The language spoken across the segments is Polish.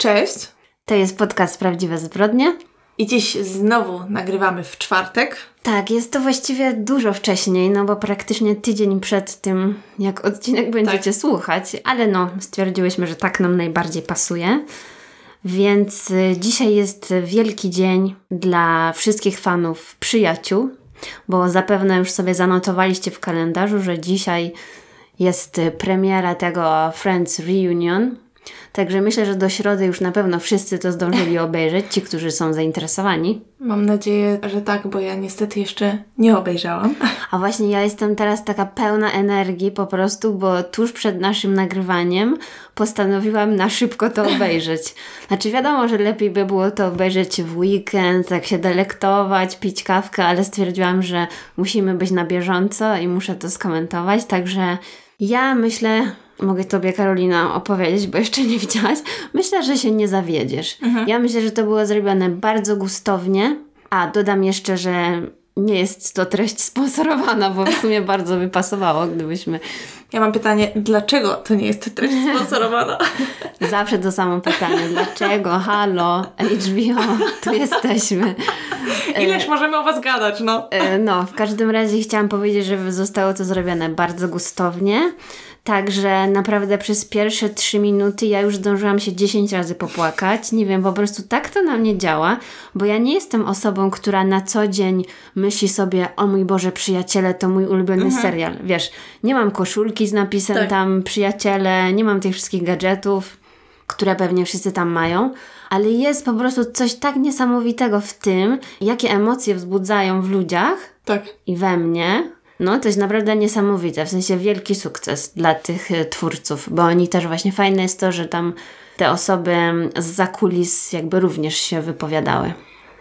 Cześć. To jest podcast Prawdziwe Zbrodnie. I dziś znowu nagrywamy w czwartek. Tak, jest to właściwie dużo wcześniej, no bo praktycznie tydzień przed tym, jak odcinek będziecie tak. słuchać, ale no, stwierdziłyśmy, że tak nam najbardziej pasuje. Więc y, dzisiaj jest wielki dzień dla wszystkich fanów przyjaciół, bo zapewne już sobie zanotowaliście w kalendarzu, że dzisiaj jest premiera tego Friends Reunion, Także myślę, że do środy już na pewno wszyscy to zdążyli obejrzeć, ci, którzy są zainteresowani. Mam nadzieję, że tak, bo ja niestety jeszcze nie obejrzałam. A właśnie ja jestem teraz taka pełna energii po prostu, bo tuż przed naszym nagrywaniem postanowiłam na szybko to obejrzeć. Znaczy wiadomo, że lepiej by było to obejrzeć w weekend, tak się delektować, pić kawkę, ale stwierdziłam, że musimy być na bieżąco i muszę to skomentować, także ja myślę, mogę Tobie, Karolina, opowiedzieć, bo jeszcze nie widziałaś. Myślę, że się nie zawiedziesz. Mhm. Ja myślę, że to było zrobione bardzo gustownie. A dodam jeszcze, że nie jest to treść sponsorowana, bo w sumie bardzo by pasowało, gdybyśmy. Ja mam pytanie, dlaczego to nie jest treść sponsorowana? Zawsze to samo pytanie. Dlaczego? Halo, HBO, tu jesteśmy. Ileż możemy o Was gadać, no? E, no, w każdym razie chciałam powiedzieć, że zostało to zrobione bardzo gustownie. Także naprawdę przez pierwsze trzy minuty ja już zdążyłam się 10 razy popłakać. Nie wiem, po prostu tak to na mnie działa, bo ja nie jestem osobą, która na co dzień myśli sobie, o mój Boże, przyjaciele, to mój ulubiony mhm. serial. Wiesz, nie mam koszulki z napisem tak. tam przyjaciele, nie mam tych wszystkich gadżetów, które pewnie wszyscy tam mają, ale jest po prostu coś tak niesamowitego w tym, jakie emocje wzbudzają w ludziach tak. i we mnie, no, to jest naprawdę niesamowite, w sensie wielki sukces dla tych e, twórców, bo oni też właśnie fajne jest to, że tam te osoby z zakulis jakby również się wypowiadały.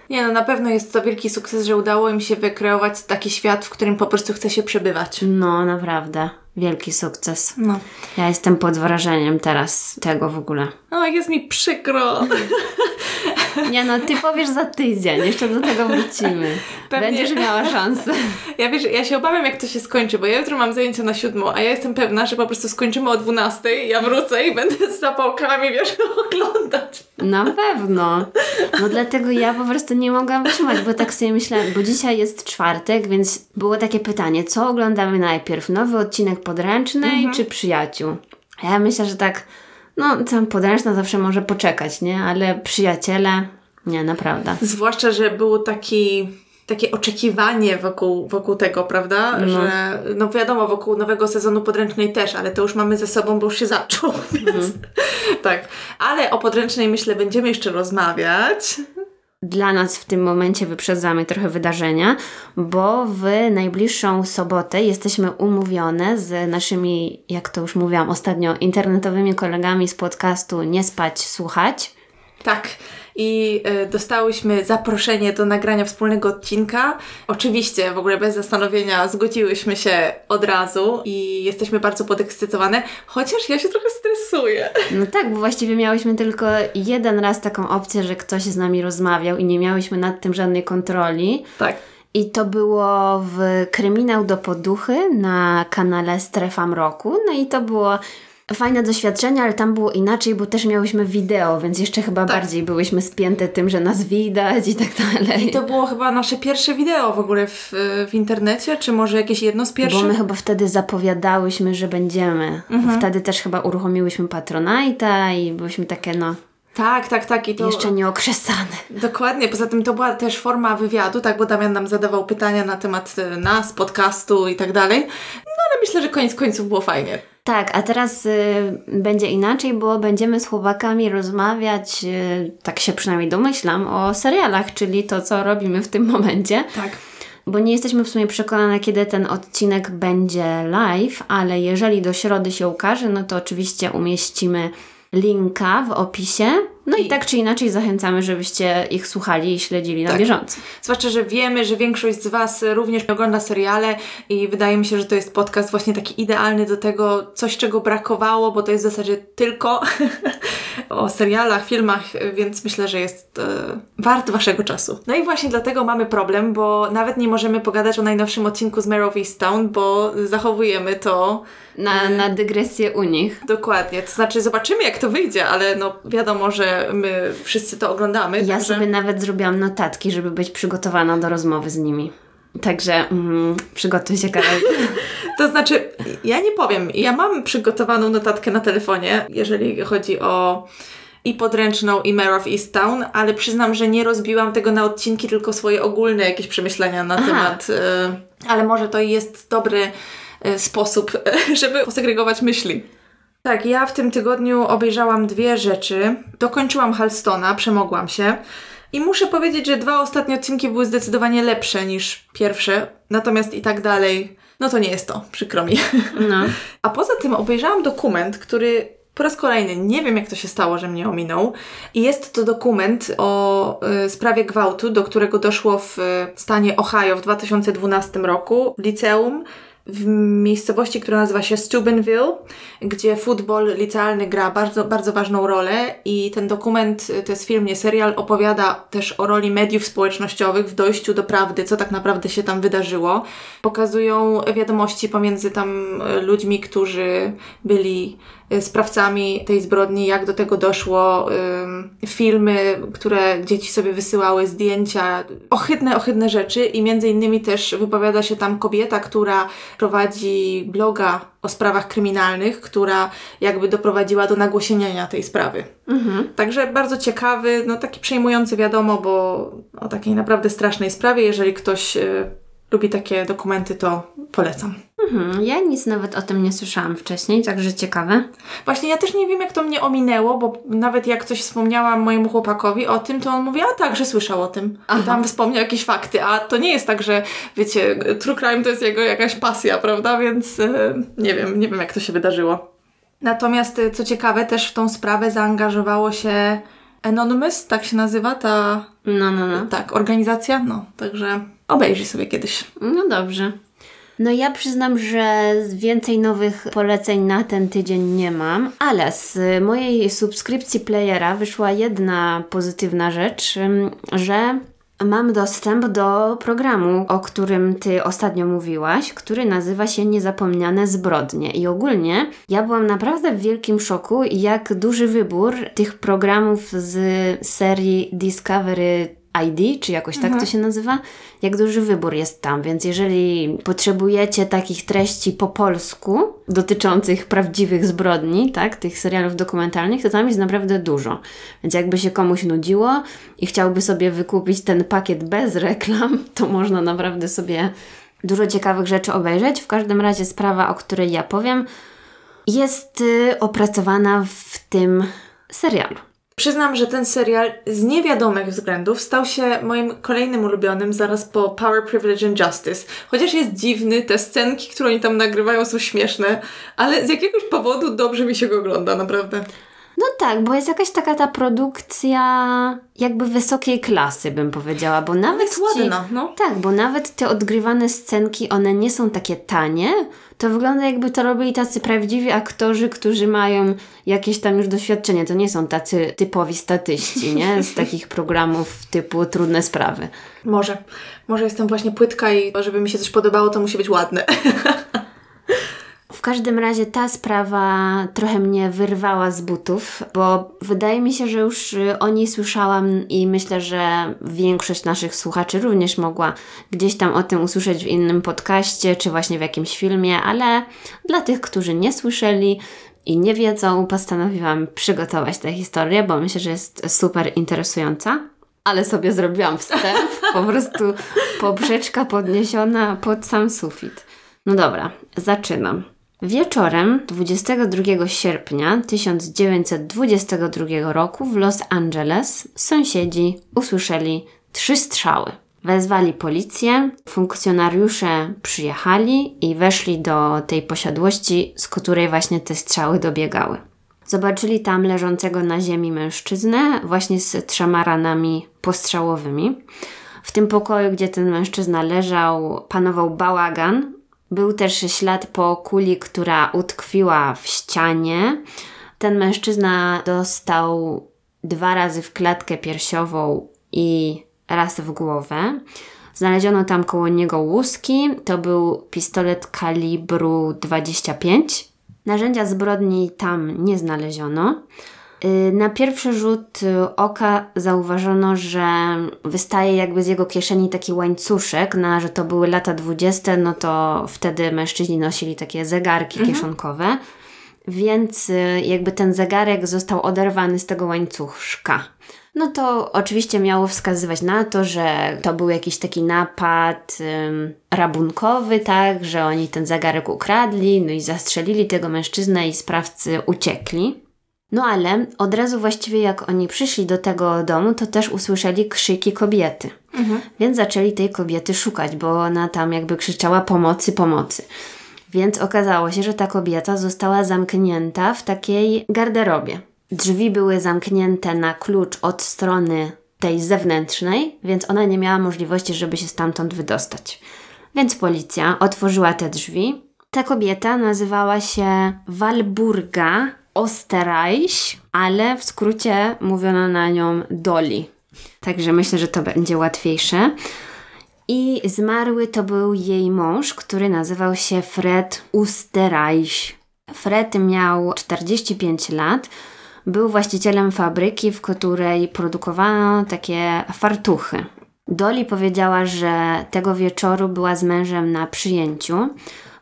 Nie no, na pewno jest to wielki sukces, że udało im się wykreować taki świat, w którym po prostu chce się przebywać. No, naprawdę. Wielki sukces. No. Ja jestem pod wrażeniem teraz tego w ogóle. O, jest mi przykro. Nie no, ty powiesz za tydzień, jeszcze do tego wrócimy. Pewnie. Będziesz miała szansę. Ja wiesz, ja się obawiam jak to się skończy, bo ja jutro mam zajęcia na siódmą, a ja jestem pewna, że po prostu skończymy o dwunastej, ja wrócę i będę z zapałkami, wiesz, oglądać. Na pewno. No dlatego ja po prostu nie mogłam wytrzymać, bo tak sobie myślałam, bo dzisiaj jest czwartek, więc było takie pytanie, co oglądamy najpierw? Nowy odcinek podręcznej mhm. czy przyjaciół? Ja myślę, że tak no, tam podręczna zawsze może poczekać, nie? Ale przyjaciele, nie, naprawdę. Zwłaszcza, że było taki takie oczekiwanie wokół, wokół tego, prawda? No. Że no wiadomo, wokół nowego sezonu podręcznej też, ale to już mamy ze sobą, bo już się zaczął, więc mm. tak. Ale o podręcznej myślę będziemy jeszcze rozmawiać dla nas w tym momencie wyprzedzamy trochę wydarzenia, bo w najbliższą sobotę jesteśmy umówione z naszymi, jak to już mówiłam ostatnio, internetowymi kolegami z podcastu Nie Spać, Słuchać. Tak i y, dostałyśmy zaproszenie do nagrania wspólnego odcinka. Oczywiście, w ogóle bez zastanowienia zgodziłyśmy się od razu i jesteśmy bardzo podekscytowane, chociaż ja się trochę stresuję. No tak, bo właściwie miałyśmy tylko jeden raz taką opcję, że ktoś z nami rozmawiał i nie miałyśmy nad tym żadnej kontroli. Tak. I to było w Kryminał do Poduchy na kanale Strefa Mroku. No i to było fajne doświadczenie, ale tam było inaczej, bo też miałyśmy wideo, więc jeszcze chyba tak. bardziej byłyśmy spięte tym, że nas widać i tak dalej. I to było chyba nasze pierwsze wideo w ogóle w, w internecie, czy może jakieś jedno z pierwszych? Bo my chyba wtedy zapowiadałyśmy, że będziemy. Mhm. Wtedy też chyba uruchomiłyśmy Patronite'a i byłyśmy takie no... Tak, tak, tak. I to... Jeszcze nieokrzesane. Dokładnie. Poza tym to była też forma wywiadu, tak, bo Damian nam zadawał pytania na temat e, nas, podcastu i tak dalej. No ale myślę, że koniec końców było fajnie. Tak, a teraz y, będzie inaczej, bo będziemy z chłopakami rozmawiać, y, tak się przynajmniej domyślam, o serialach, czyli to, co robimy w tym momencie. Tak. Bo nie jesteśmy w sumie przekonane, kiedy ten odcinek będzie live, ale jeżeli do środy się ukaże, no to oczywiście umieścimy linka w opisie. No i, i tak czy inaczej zachęcamy, żebyście ich słuchali i śledzili tak. na bieżąco. Zwłaszcza, że wiemy, że większość z Was również ogląda seriale i wydaje mi się, że to jest podcast właśnie taki idealny do tego, coś czego brakowało, bo to jest w zasadzie tylko o serialach, filmach, więc myślę, że jest e, wart Waszego czasu. No i właśnie dlatego mamy problem, bo nawet nie możemy pogadać o najnowszym odcinku z Mare of Easttown, bo zachowujemy to na, na dygresję u nich. Dokładnie. To znaczy zobaczymy jak to wyjdzie, ale no wiadomo, że że my wszyscy to oglądamy. Ja także... sobie nawet zrobiłam notatki, żeby być przygotowana do rozmowy z nimi. Także mm, przygotuj się, Karol. To znaczy, ja nie powiem, ja mam przygotowaną notatkę na telefonie, jeżeli chodzi o i podręczną, i Mare of Easttown, ale przyznam, że nie rozbiłam tego na odcinki, tylko swoje ogólne jakieś przemyślenia na Aha. temat. Y, ale może to jest dobry y, sposób, żeby posegregować myśli. Tak, ja w tym tygodniu obejrzałam dwie rzeczy. Dokończyłam Halstona, przemogłam się. I muszę powiedzieć, że dwa ostatnie odcinki były zdecydowanie lepsze niż pierwsze. Natomiast i tak dalej, no to nie jest to, przykro mi. No. A poza tym obejrzałam dokument, który po raz kolejny nie wiem, jak to się stało, że mnie ominął. I jest to dokument o y, sprawie gwałtu, do którego doszło w y, stanie Ohio w 2012 roku w liceum w miejscowości, która nazywa się Steubenville, gdzie futbol licealny gra bardzo, bardzo ważną rolę i ten dokument, to jest film, nie serial, opowiada też o roli mediów społecznościowych w dojściu do prawdy, co tak naprawdę się tam wydarzyło. Pokazują wiadomości pomiędzy tam y, ludźmi, którzy byli sprawcami tej zbrodni, jak do tego doszło, ym, filmy, które dzieci sobie wysyłały, zdjęcia, ohydne, ohydne rzeczy i między innymi też wypowiada się tam kobieta, która prowadzi bloga o sprawach kryminalnych, która jakby doprowadziła do nagłośnienia tej sprawy. Mhm. Także bardzo ciekawy, no taki przejmujący wiadomo, bo o takiej naprawdę strasznej sprawie, jeżeli ktoś y, lubi takie dokumenty, to polecam. Mhm. Ja nic nawet o tym nie słyszałam wcześniej, także ciekawe. Właśnie ja też nie wiem, jak to mnie ominęło, bo nawet jak coś wspomniałam mojemu chłopakowi o tym, to on mówi, a tak, że słyszał o tym. Aha. I tam wspomniał jakieś fakty, a to nie jest tak, że wiecie, true crime to jest jego jakaś pasja, prawda? Więc e, nie wiem, nie wiem, jak to się wydarzyło. Natomiast, e, co ciekawe, też w tą sprawę zaangażowało się Anonymous, tak się nazywa ta No, no, no. tak, organizacja. No, także obejrzyj sobie kiedyś. No dobrze. No ja przyznam, że więcej nowych poleceń na ten tydzień nie mam, ale z mojej subskrypcji playera wyszła jedna pozytywna rzecz, że mam dostęp do programu, o którym ty ostatnio mówiłaś, który nazywa się Niezapomniane zbrodnie. I ogólnie ja byłam naprawdę w wielkim szoku, jak duży wybór tych programów z serii Discovery ID, czy jakoś tak to się nazywa, jak duży wybór jest tam. Więc jeżeli potrzebujecie takich treści po polsku dotyczących prawdziwych zbrodni, tak, tych serialów dokumentalnych, to tam jest naprawdę dużo. Więc jakby się komuś nudziło i chciałby sobie wykupić ten pakiet bez reklam, to można naprawdę sobie dużo ciekawych rzeczy obejrzeć. W każdym razie sprawa, o której ja powiem, jest y, opracowana w tym serialu. Przyznam, że ten serial z niewiadomych względów stał się moim kolejnym ulubionym zaraz po Power, Privilege and Justice. Chociaż jest dziwny, te scenki, które oni tam nagrywają są śmieszne, ale z jakiegoś powodu dobrze mi się go ogląda, naprawdę. No tak, bo jest jakaś taka ta produkcja jakby wysokiej klasy, bym powiedziała, bo nawet Jest ci, ładna, no. Tak, bo nawet te odgrywane scenki, one nie są takie tanie, to wygląda jakby to robili tacy prawdziwi aktorzy, którzy mają jakieś tam już doświadczenie. To nie są tacy typowi statyści, nie? Z takich programów typu Trudne Sprawy. Może. Może jestem właśnie płytka i żeby mi się coś podobało, to musi być ładne. W każdym razie ta sprawa trochę mnie wyrwała z butów, bo wydaje mi się, że już y, o niej słyszałam i myślę, że większość naszych słuchaczy również mogła gdzieś tam o tym usłyszeć w innym podcaście czy właśnie w jakimś filmie, ale dla tych, którzy nie słyszeli i nie wiedzą, postanowiłam przygotować tę historię, bo myślę, że jest super interesująca. Ale sobie zrobiłam wstęp, po prostu poprzeczka podniesiona pod sam sufit. No dobra, zaczynam. Wieczorem 22 sierpnia 1922 roku w Los Angeles sąsiedzi usłyszeli trzy strzały. Wezwali policję, funkcjonariusze przyjechali i weszli do tej posiadłości, z której właśnie te strzały dobiegały. Zobaczyli tam leżącego na ziemi mężczyznę, właśnie z trzema ranami postrzałowymi. W tym pokoju, gdzie ten mężczyzna leżał, panował bałagan. Był też ślad po kuli, która utkwiła w ścianie. Ten mężczyzna dostał dwa razy w klatkę piersiową i raz w głowę. Znaleziono tam koło niego łuski. To był pistolet kalibru 25. Narzędzia zbrodni tam nie znaleziono. Y, na pierwszy rzut y, oka zauważono, że wystaje jakby z jego kieszeni taki łańcuszek, na że to były lata dwudzieste, no to wtedy mężczyźni nosili takie zegarki mhm. kieszonkowe, więc y, jakby ten zegarek został oderwany z tego łańcuszka. No to oczywiście miało wskazywać na to, że to był jakiś taki napad ym, rabunkowy, tak, że oni ten zegarek ukradli, no i zastrzelili tego mężczyznę i sprawcy uciekli. No ale od razu właściwie jak oni przyszli do tego domu, to też usłyszeli krzyki kobiety. Mhm. Więc zaczęli tej kobiety szukać, bo ona tam jakby krzyczała pomocy, pomocy. Więc okazało się, że ta kobieta została zamknięta w takiej garderobie. Drzwi były zamknięte na klucz od strony tej zewnętrznej, więc ona nie miała możliwości, żeby się stamtąd wydostać. Więc policja otworzyła te drzwi. Ta kobieta nazywała się Walburga Osterreich, ale w skrócie mówiono na nią Doli. Także myślę, że to będzie łatwiejsze. I zmarły to był jej mąż, który nazywał się Fred Osterreich. Fred miał 45 lat. Był właścicielem fabryki, w której produkowano takie fartuchy. Doli powiedziała, że tego wieczoru była z mężem na przyjęciu.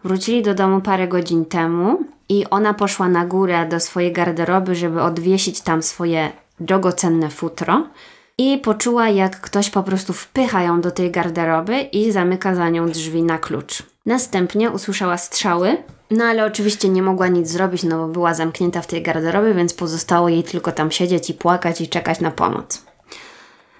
Wrócili do domu parę godzin temu i ona poszła na górę do swojej garderoby, żeby odwiesić tam swoje drogocenne futro i poczuła, jak ktoś po prostu wpycha ją do tej garderoby i zamyka za nią drzwi na klucz. Następnie usłyszała strzały, no ale oczywiście nie mogła nic zrobić, no bo była zamknięta w tej garderobie, więc pozostało jej tylko tam siedzieć i płakać i czekać na pomoc.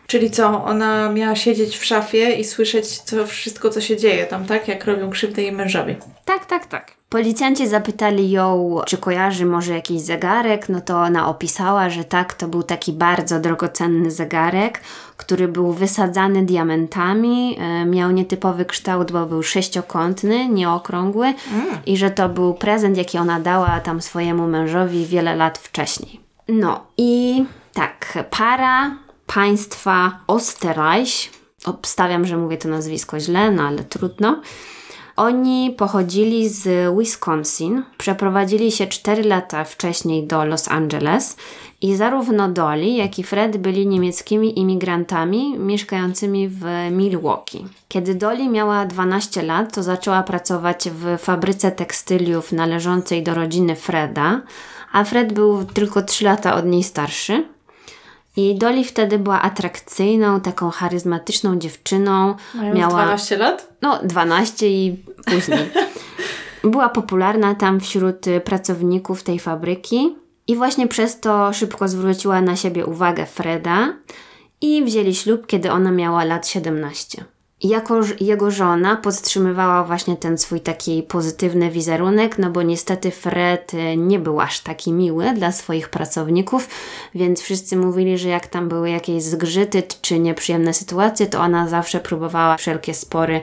Czyli co, ona miała siedzieć w szafie i słyszeć to wszystko, co się dzieje tam, tak? Jak robią krzywdę jej mężowi. Tak, tak, tak. Policjanci zapytali ją, czy kojarzy może jakiś zegarek, no to ona opisała, że tak, to był taki bardzo drogocenny zegarek, który był wysadzany diamentami, e, miał nietypowy kształt, bo był sześciokątny, nieokrągły mm. i że to był prezent, jaki ona dała tam swojemu mężowi wiele lat wcześniej. No i tak, para państwa Osterreich, obstawiam, że mówię to nazwisko źle, no ale trudno, oni pochodzili z Wisconsin, przeprowadzili się 4 lata wcześniej do Los Angeles i zarówno Dolly, jak i Fred byli niemieckimi imigrantami mieszkającymi w Milwaukee. Kiedy Dolly miała 12 lat, to zaczęła pracować w fabryce tekstyliów należącej do rodziny Freda, a Fred był tylko 3 lata od niej starszy. I Dolly wtedy była atrakcyjną, taką charyzmatyczną dziewczyną. Mając Miała 12 lat? No, 12 i później. była popularna tam wśród y, pracowników tej fabryki i właśnie przez to szybko zwróciła na siebie uwagę Freda i wzięli ślub, kiedy ona miała lat 17 jako jego żona podtrzymywała właśnie ten swój taki pozytywny wizerunek, no bo niestety Fred y, nie był aż taki miły dla swoich pracowników, więc wszyscy mówili, że jak tam były jakieś zgrzyty czy nieprzyjemne sytuacje, to ona zawsze próbowała wszelkie spory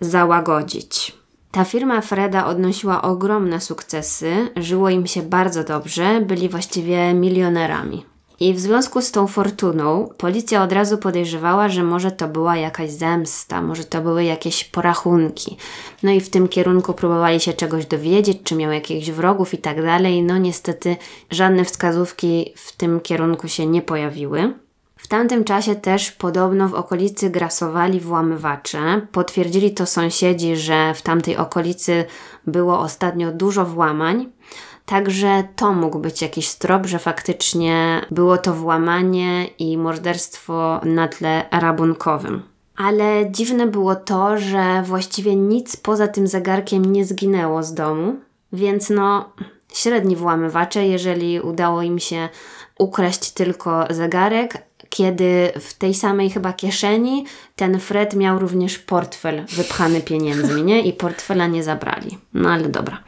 załagodzić. Ta firma Freda odnosiła ogromne sukcesy, żyło im się bardzo dobrze, byli właściwie milionerami. I w związku z tą fortuną policja od razu podejrzewała, że może to była jakaś zemsta, może to były jakieś porachunki. No i w tym kierunku próbowali się czegoś dowiedzieć, czy miał jakichś wrogów i tak dalej. No niestety żadne wskazówki w tym kierunku się nie pojawiły. W tamtym czasie też podobno w okolicy grasowali włamywacze. Potwierdzili to sąsiedzi, że w tamtej okolicy było ostatnio dużo włamań. Także to mógł być jakiś strop, że faktycznie było to włamanie i morderstwo na tle rabunkowym. Ale dziwne było to, że właściwie nic poza tym zegarkiem nie zginęło z domu, więc no średni włamywacze, jeżeli udało im się ukraść tylko zegarek, kiedy w tej samej chyba kieszeni ten Fred miał również portfel wypchany pieniędzmi, nie? I portfela nie zabrali. No ale dobra.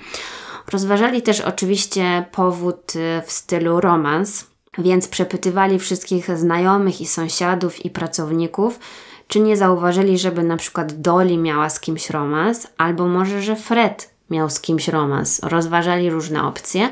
Rozważali też oczywiście powód y, w stylu romans, więc przepytywali wszystkich znajomych i sąsiadów i pracowników, czy nie zauważyli, żeby na przykład Dolly miała z kimś romans, albo może, że Fred miał z kimś romans. Rozważali różne opcje,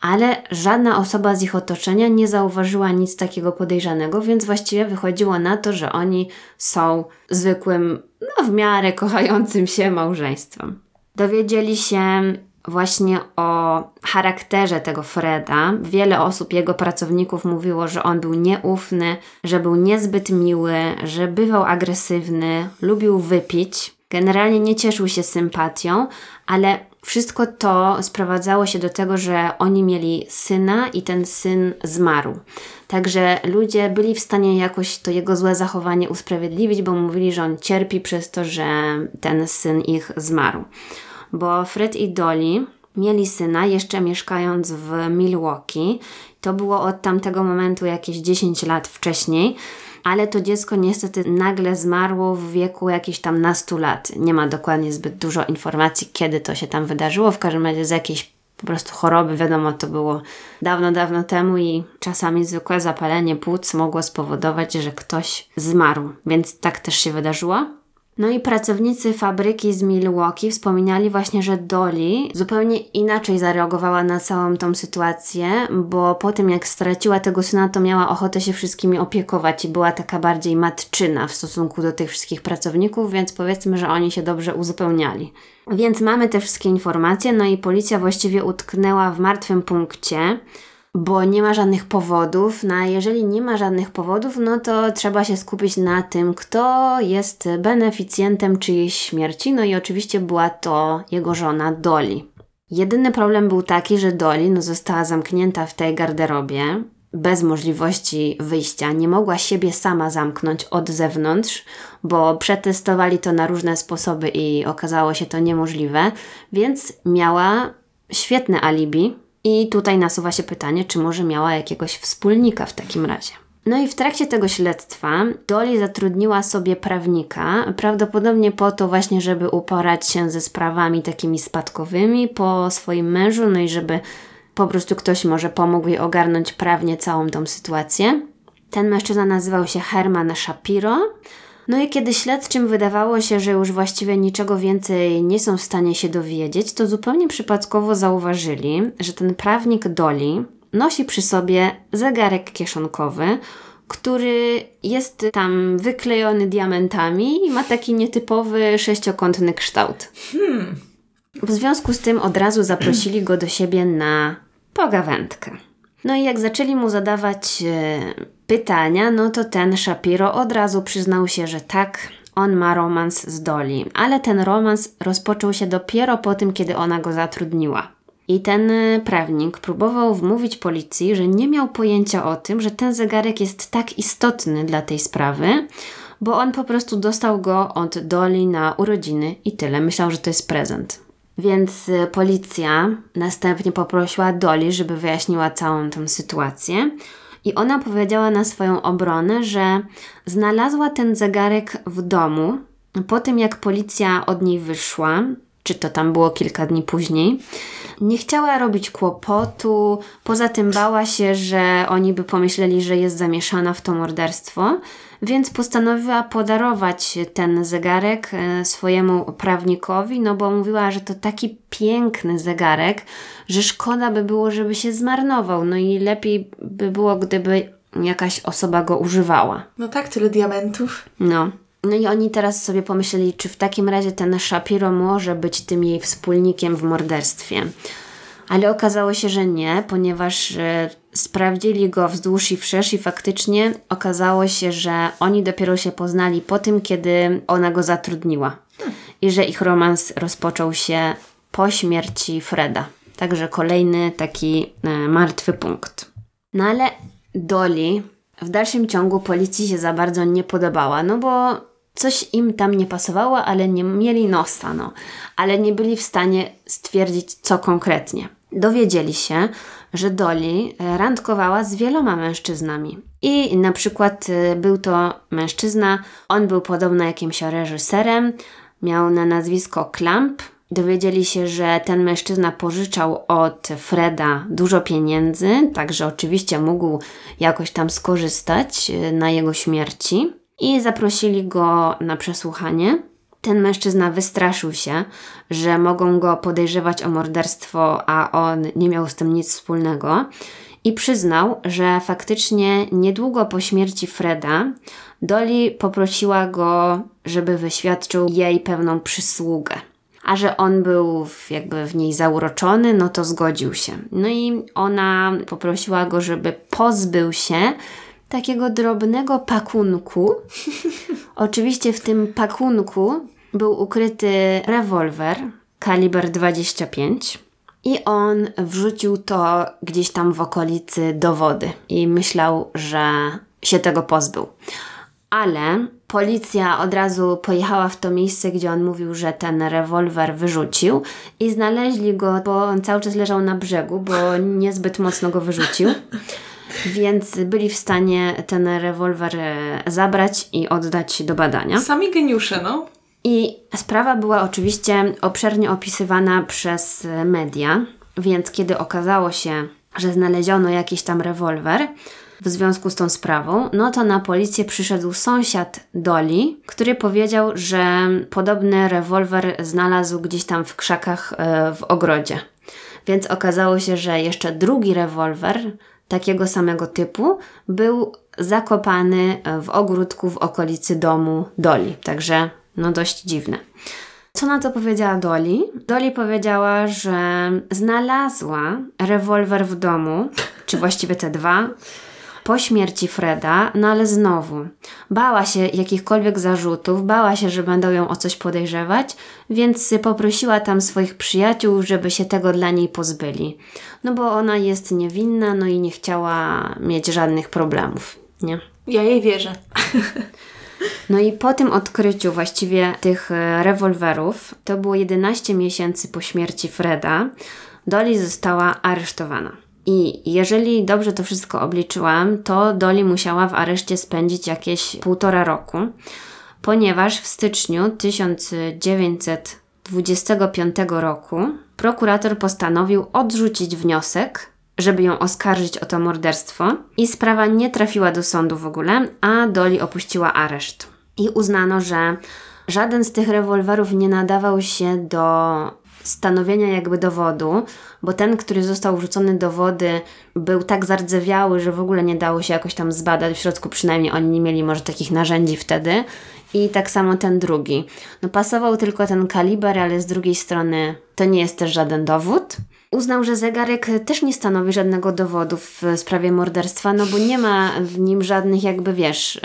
ale żadna osoba z ich otoczenia nie zauważyła nic takiego podejrzanego, więc właściwie wychodziło na to, że oni są zwykłym, no w miarę kochającym się małżeństwem. Dowiedzieli się właśnie o charakterze tego Freda. Wiele osób, jego pracowników mówiło, że on był nieufny, że był niezbyt miły, że bywał agresywny, lubił wypić. Generalnie nie cieszył się sympatią, ale wszystko to sprowadzało się do tego, że oni mieli syna i ten syn zmarł. Także ludzie byli w stanie jakoś to jego złe zachowanie usprawiedliwić, bo mówili, że on cierpi przez to, że ten syn ich zmarł. Bo Fred i Dolly mieli syna jeszcze mieszkając w Milwaukee. To było od tamtego momentu jakieś 10 lat wcześniej ale to dziecko niestety nagle zmarło w wieku jakichś tam nastu lat. Nie ma dokładnie zbyt dużo informacji, kiedy to się tam wydarzyło. W każdym razie z jakiejś po prostu choroby, wiadomo, to było dawno, dawno temu i czasami zwykłe zapalenie płuc mogło spowodować, że ktoś zmarł. Więc tak też się wydarzyło. No i pracownicy fabryki z Milwaukee wspominali właśnie, że Dolly zupełnie inaczej zareagowała na całą tą sytuację, bo po tym jak straciła tego syna, to miała ochotę się wszystkimi opiekować i była taka bardziej matczyna w stosunku do tych wszystkich pracowników, więc powiedzmy, że oni się dobrze uzupełniali. Więc mamy te wszystkie informacje, no i policja właściwie utknęła w martwym punkcie bo nie ma żadnych powodów. No a jeżeli nie ma żadnych powodów, no to trzeba się skupić na tym, kto jest beneficjentem czyjejś śmierci. No i oczywiście była to jego żona Dolly. Jedyny problem był taki, że Dolly no, została zamknięta w tej garderobie bez możliwości wyjścia. Nie mogła siebie sama zamknąć od zewnątrz, bo przetestowali to na różne sposoby i okazało się to niemożliwe, więc miała świetne alibi, i tutaj nasuwa się pytanie, czy może miała jakiegoś wspólnika w takim razie. No i w trakcie tego śledztwa Dolly zatrudniła sobie prawnika, prawdopodobnie po to właśnie, żeby uporać się ze sprawami takimi spadkowymi po swoim mężu, no i żeby po prostu ktoś może pomógł jej ogarnąć prawnie całą tą sytuację. Ten mężczyzna nazywał się Herman Shapiro. No i kiedy śledczym wydawało się, że już właściwie niczego więcej nie są w stanie się dowiedzieć, to zupełnie przypadkowo zauważyli, że ten prawnik Doli nosi przy sobie zegarek kieszonkowy, który jest tam wyklejony diamentami i ma taki nietypowy sześciokątny kształt. Hmm. W związku z tym od razu zaprosili go do siebie na pogawędkę. No i jak zaczęli mu zadawać e, pytania, no to ten Shapiro od razu przyznał się, że tak, on ma romans z Dolly, ale ten romans rozpoczął się dopiero po tym, kiedy ona go zatrudniła. I ten e, prawnik próbował wmówić policji, że nie miał pojęcia o tym, że ten zegarek jest tak istotny dla tej sprawy, bo on po prostu dostał go od Dolly na urodziny i tyle. Myślał, że to jest prezent. Więc y, policja następnie poprosiła Dolly, żeby wyjaśniła całą tę sytuację. I ona powiedziała na swoją obronę, że znalazła ten zegarek w domu po tym, jak policja od niej wyszła, czy to tam było kilka dni później. Nie chciała robić kłopotu, poza tym bała się, że oni by pomyśleli, że jest zamieszana w to morderstwo więc postanowiła podarować ten zegarek e, swojemu prawnikowi, no bo mówiła, że to taki piękny zegarek, że szkoda by było, żeby się zmarnował. No i lepiej by było, gdyby jakaś osoba go używała. No tak, tyle diamentów. No. No i oni teraz sobie pomyśleli, czy w takim razie ten Shapiro może być tym jej wspólnikiem w morderstwie. Ale okazało się, że nie, ponieważ e, sprawdzili go wzdłuż i wszerz i faktycznie okazało się, że oni dopiero się poznali po tym, kiedy ona go zatrudniła. I że ich romans rozpoczął się po śmierci Freda. Także kolejny taki e, martwy punkt. No ale Dolly w dalszym ciągu policji się za bardzo nie podobała, no bo coś im tam nie pasowało, ale nie mieli nosa, no. Ale nie byli w stanie stwierdzić, co konkretnie dowiedzieli się, że Dolly e, randkowała z wieloma mężczyznami. I na przykład e, był to mężczyzna, on był podobno jakimś reżyserem, miał na nazwisko Clamp. Dowiedzieli się, że ten mężczyzna pożyczał od Freda dużo pieniędzy, także oczywiście mógł jakoś tam skorzystać e, na jego śmierci. I zaprosili go na przesłuchanie. Ten mężczyzna wystraszył się, że mogą go podejrzewać o morderstwo, a on nie miał z tym nic wspólnego. I przyznał, że faktycznie niedługo po śmierci Freda Dolly poprosiła go, żeby wyświadczył jej pewną przysługę. a że on był jakby w niej zauroczony, no to zgodził się. No i ona poprosiła go, żeby pozbył się takiego drobnego pakunku. Oczywiście w tym pakunku był ukryty rewolwer kaliber 25 i on wrzucił to gdzieś tam w okolicy do wody i myślał, że się tego pozbył. Ale policja od razu pojechała w to miejsce, gdzie on mówił, że ten rewolwer wyrzucił i znaleźli go, bo on cały czas leżał na brzegu, bo niezbyt mocno go wyrzucił. Więc byli w stanie ten rewolwer e, zabrać i oddać do badania. Sami geniusze, no. I sprawa była oczywiście obszernie opisywana przez media, więc kiedy okazało się, że znaleziono jakiś tam rewolwer w związku z tą sprawą, no to na policję przyszedł sąsiad Doli, który powiedział, że podobny rewolwer znalazł gdzieś tam w krzakach e, w ogrodzie. Więc okazało się, że jeszcze drugi rewolwer takiego samego typu był zakopany w ogródku w okolicy domu Doli. Także no dość dziwne. Co na to powiedziała Doli? Doli powiedziała, że znalazła rewolwer w domu, czy właściwie te dwa, po śmierci Freda, no ale znowu bała się jakichkolwiek zarzutów, bała się, że będą ją o coś podejrzewać, więc poprosiła tam swoich przyjaciół, żeby się tego dla niej pozbyli. No bo ona jest niewinna, no i nie chciała mieć żadnych problemów, nie? Ja jej wierzę. No i po tym odkryciu właściwie tych e, rewolwerów, to było 11 miesięcy po śmierci Freda, Dolly została aresztowana. I jeżeli dobrze to wszystko obliczyłam, to Dolly musiała w areszcie spędzić jakieś półtora roku, ponieważ w styczniu 1925 roku prokurator postanowił odrzucić wniosek, żeby ją oskarżyć o to morderstwo i sprawa nie trafiła do sądu w ogóle, a Dolly opuściła areszt. I uznano, że żaden z tych rewolwerów nie nadawał się do stanowienia jakby dowodu, bo ten, który został wrzucony do wody, był tak zardzewiały, że w ogóle nie dało się jakoś tam zbadać. W środku przynajmniej oni nie mieli może takich narzędzi wtedy. I tak samo ten drugi. No pasował tylko ten kaliber, ale z drugiej strony to nie jest też żaden dowód. Uznał, że zegarek też nie stanowi żadnego dowodu w sprawie morderstwa, no bo nie ma w nim żadnych jakby, wiesz,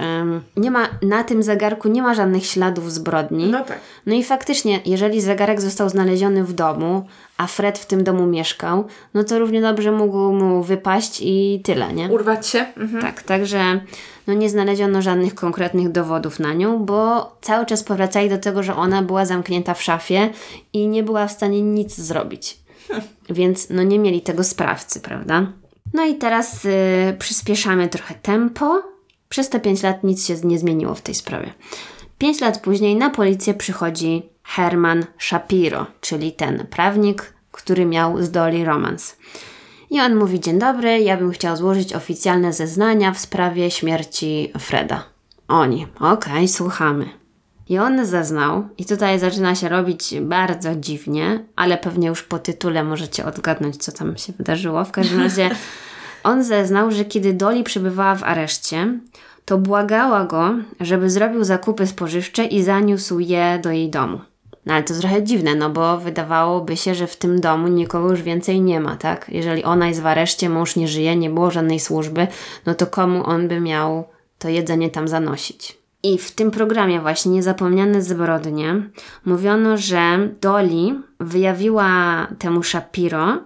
nie ma, na tym zegarku nie ma żadnych śladów zbrodni. No tak. No i faktycznie, jeżeli zegarek został znaleziony w domu, a Fred w tym domu mieszkał, no to równie dobrze mógł mu wypaść i tyle, nie? Urwać się. Mhm. Tak, także no nie znaleziono żadnych konkretnych dowodów na nią, bo cały czas powracali do tego, że ona była zamknięta w szafie i nie była w stanie nic zrobić. Więc no nie mieli tego sprawcy, prawda? No i teraz y, przyspieszamy trochę tempo. Przez te 5 lat nic się nie zmieniło w tej sprawie. 5 lat później na policję przychodzi Herman Shapiro, czyli ten prawnik, który miał z Dolly romans. I on mówi: Dzień dobry, ja bym chciał złożyć oficjalne zeznania w sprawie śmierci Freda. Oni: Okej, okay, słuchamy. I on zeznał, i tutaj zaczyna się robić bardzo dziwnie, ale pewnie już po tytule możecie odgadnąć, co tam się wydarzyło. W każdym razie on zeznał, że kiedy Dolly przebywała w areszcie, to błagała go, żeby zrobił zakupy spożywcze i zaniósł je do jej domu. No ale to trochę dziwne, no bo wydawałoby się, że w tym domu nikogo już więcej nie ma, tak? Jeżeli ona jest w areszcie, mąż nie żyje, nie było żadnej służby, no to komu on by miał to jedzenie tam zanosić? I w tym programie właśnie Niezapomniane zbrodnie mówiono, że Dolly wyjawiła temu Shapiro,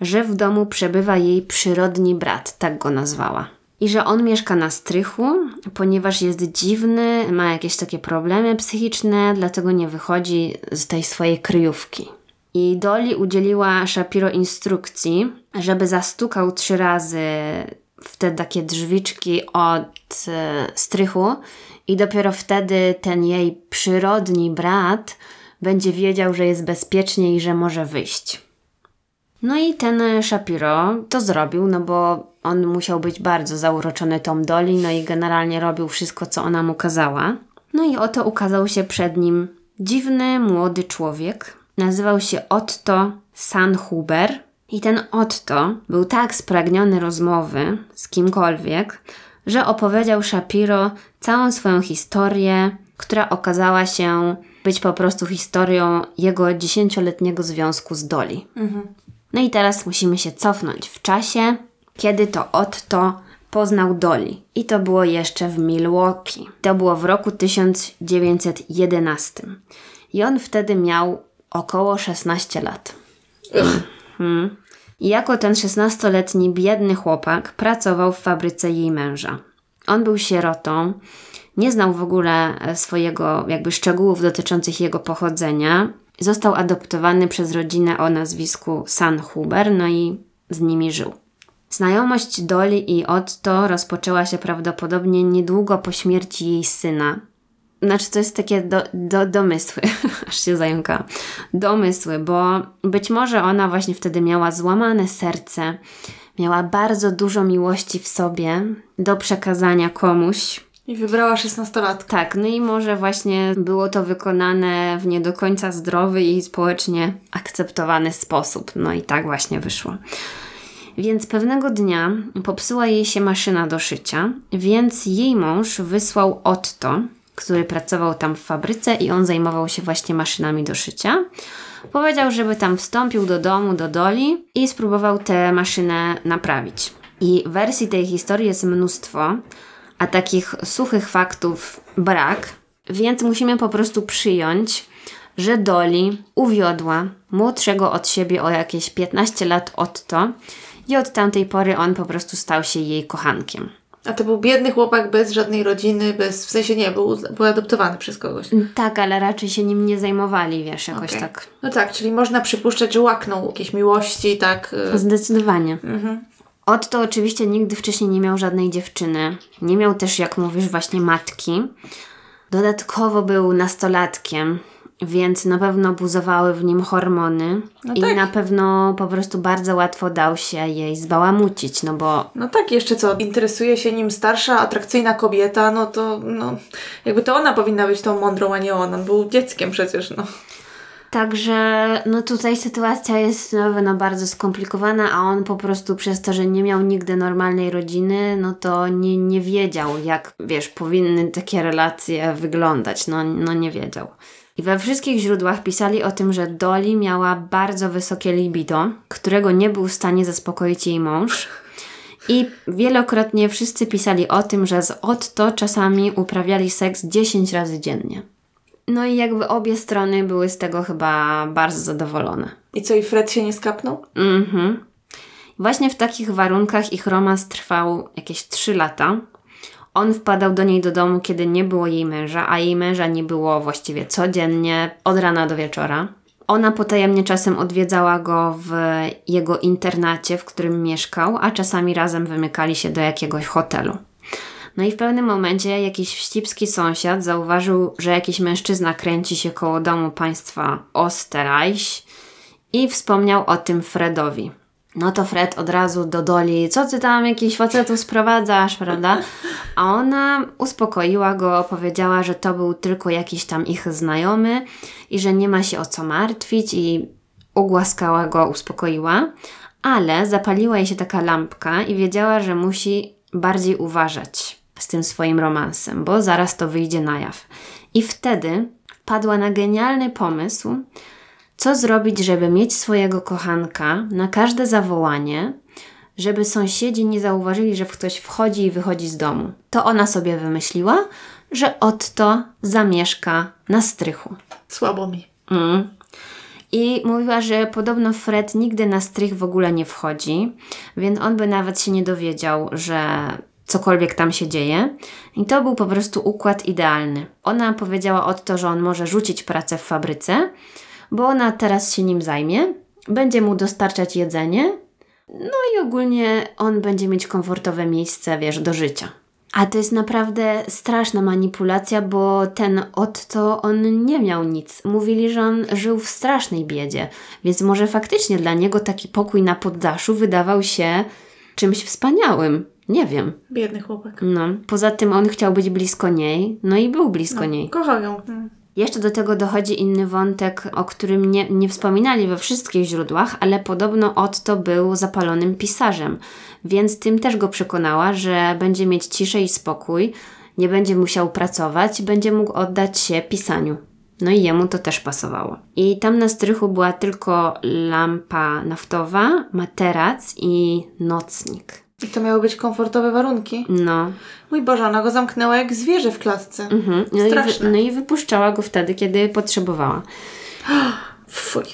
że w domu przebywa jej przyrodni brat, tak go nazwała. I że on mieszka na strychu, ponieważ jest dziwny, ma jakieś takie problemy psychiczne, dlatego nie wychodzi z tej swojej kryjówki. I Dolly udzieliła Shapiro instrukcji, żeby zastukał trzy razy w te takie drzwiczki od e, strychu i dopiero wtedy ten jej przyrodni brat będzie wiedział, że jest bezpiecznie i że może wyjść. No i ten Shapiro to zrobił, no bo on musiał być bardzo zauroczony Tom Dolly, no i generalnie robił wszystko, co ona mu kazała. No i oto ukazał się przed nim dziwny, młody człowiek. Nazywał się Otto Sanhuber. I ten Otto był tak spragniony rozmowy z kimkolwiek, że opowiedział Shapiro całą swoją historię, która okazała się być po prostu historią jego dziesięcioletniego związku z Dolly. No i teraz musimy się cofnąć w czasie, kiedy to Otto poznał Dolly. I to było jeszcze w Milwaukee. To było w roku 1911. I on wtedy miał około 16 lat. Mhm. Jako ten 16-letni biedny chłopak pracował w fabryce jej męża. On był sierotą, nie znał w ogóle e, swojego jakby szczegółów dotyczących jego pochodzenia. Został adoptowany przez rodzinę o nazwisku San Huber, no i z nimi żył. Znajomość Doli i Otto rozpoczęła się prawdopodobnie niedługo po śmierci jej syna. Znaczy, to jest takie do, do, domysły, aż się zająkałam. Domysły, bo być może ona właśnie wtedy miała złamane serce, miała bardzo dużo miłości w sobie do przekazania komuś, I wybrała szesnastolatka. tak, no i może właśnie było to wykonane w nie do końca zdrowy i społecznie akceptowany sposób. No i tak właśnie wyszło. Więc pewnego dnia popsuła jej się maszyna do szycia, więc jej mąż wysłał Otto, który pracował tam w fabryce i on zajmował się właśnie maszynami do szycia. Powiedział, żeby tam wstąpił do domu, do Doli i spróbował tę maszynę naprawić. I wersji tej historii jest mnóstwo, a takich suchych faktów brak, więc musimy po prostu przyjąć, że Doli uwiodła młodszego od siebie o jakieś 15 lat Otto i od tamtej pory on po prostu stał się jej kochankiem. A to był biedny chłopak bez żadnej rodziny, bez, w sensie nie, był, był adoptowany przez kogoś. Tak, ale raczej się nim nie zajmowali, wiesz, jakoś Okej. tak. No tak, czyli można przypuszczać, że łaknął jakieś miłości, tak. y, Zdecydowanie. Otto oczywiście nigdy wcześniej nie miał żadnej dziewczyny. Nie miał też, jak mówisz, właśnie matki. Dodatkowo był nastolatkiem, więc na pewno buzowały w nim hormony. No I tak. na pewno po prostu bardzo łatwo dał się jej zbałamucić, no bo No tak, jeszcze co, interesuje się nim starsza, atrakcyjna kobieta, no to, no, jakby to ona powinna być tą mądrą, a nie on. On był dzieckiem przecież, no. Także no tutaj sytuacja jest na pewno bardzo skomplikowana, a on po prostu przez to, że nie miał nigdy normalnej rodziny, no to nie, nie wiedział, jak wiesz, powinny takie relacje wyglądać. No, no nie wiedział. I we wszystkich źródłach pisali o tym, że Dolly miała bardzo wysokie libido, którego nie był w stanie zaspokoić jej mąż. I wielokrotnie wszyscy pisali o tym, że z Otto czasami uprawiali seks 10 razy dziennie. No i jakby obie strony były z tego chyba bardzo zadowolone. I co, i Fred się nie skapnął? Mhm. Właśnie w takich warunkach ich romans trwał jakieś 3 lata. On wpadał do niej do domu, kiedy nie było jej męża, a jej męża nie było właściwie codziennie, od rana do wieczora. Ona potajemnie czasem odwiedzała go w jego internacie, w którym mieszkał, a czasami razem wymykali się do jakiegoś hotelu. No i w pewnym momencie jakiś wścibski sąsiad zauważył, że jakiś mężczyzna kręci się koło domu państwa Osterreich i wspomniał o tym Fredowi. No to Fred od razu do Doli, co ty tam jakiś facetów sprowadzasz, prawda? A ona uspokoiła go, powiedziała, że to był tylko jakiś tam ich znajomy i że nie ma się o co martwić i ugłaskała go, uspokoiła, ale zapaliła jej się taka lampka i wiedziała, że musi bardziej uważać z tym swoim romansem, bo zaraz to wyjdzie na jaw. I wtedy wpadła na genialny pomysł, co zrobić, żeby mieć swojego kochanka na każde zawołanie, żeby sąsiedzi nie zauważyli, że ktoś wchodzi i wychodzi z domu. To ona sobie wymyśliła, że Otto zamieszka na strychu. Słabo mi. Mm. I mówiła, że podobno Fred nigdy na strych w ogóle nie wchodzi, więc on by nawet się nie dowiedział, że cokolwiek tam się dzieje. I to był po prostu układ idealny. Ona powiedziała Otto, że on może rzucić pracę w fabryce, bo ona teraz się nim zajmie, będzie mu dostarczać jedzenie, no i ogólnie on będzie mieć komfortowe miejsce, wiesz, do życia. A to jest naprawdę straszna manipulacja, bo ten Otto, on nie miał nic. Mówili, że on żył w strasznej biedzie, więc może faktycznie dla niego taki pokój na poddaszu wydawał się czymś wspaniałym. Nie wiem. Biedny chłopak. No. Poza tym on chciał być blisko niej, no i był blisko niej. Kochał ją. Jeszcze do tego dochodzi inny wątek, o którym nie, nie wspominali we wszystkich źródłach, ale podobno Otto był zapalonym pisarzem, więc tym też go przekonała, że będzie mieć ciszę i spokój, nie będzie musiał pracować, będzie mógł oddać się pisaniu. No i jemu to też pasowało. I tam na strychu była tylko lampa naftowa, materac i nocnik. I to miały być komfortowe warunki. No. Mój Boże, ona go zamknęła jak zwierzę w klatce. Mhm. No, i Straszne. wy, no i wypuszczała go wtedy, kiedy potrzebowała. Fuj.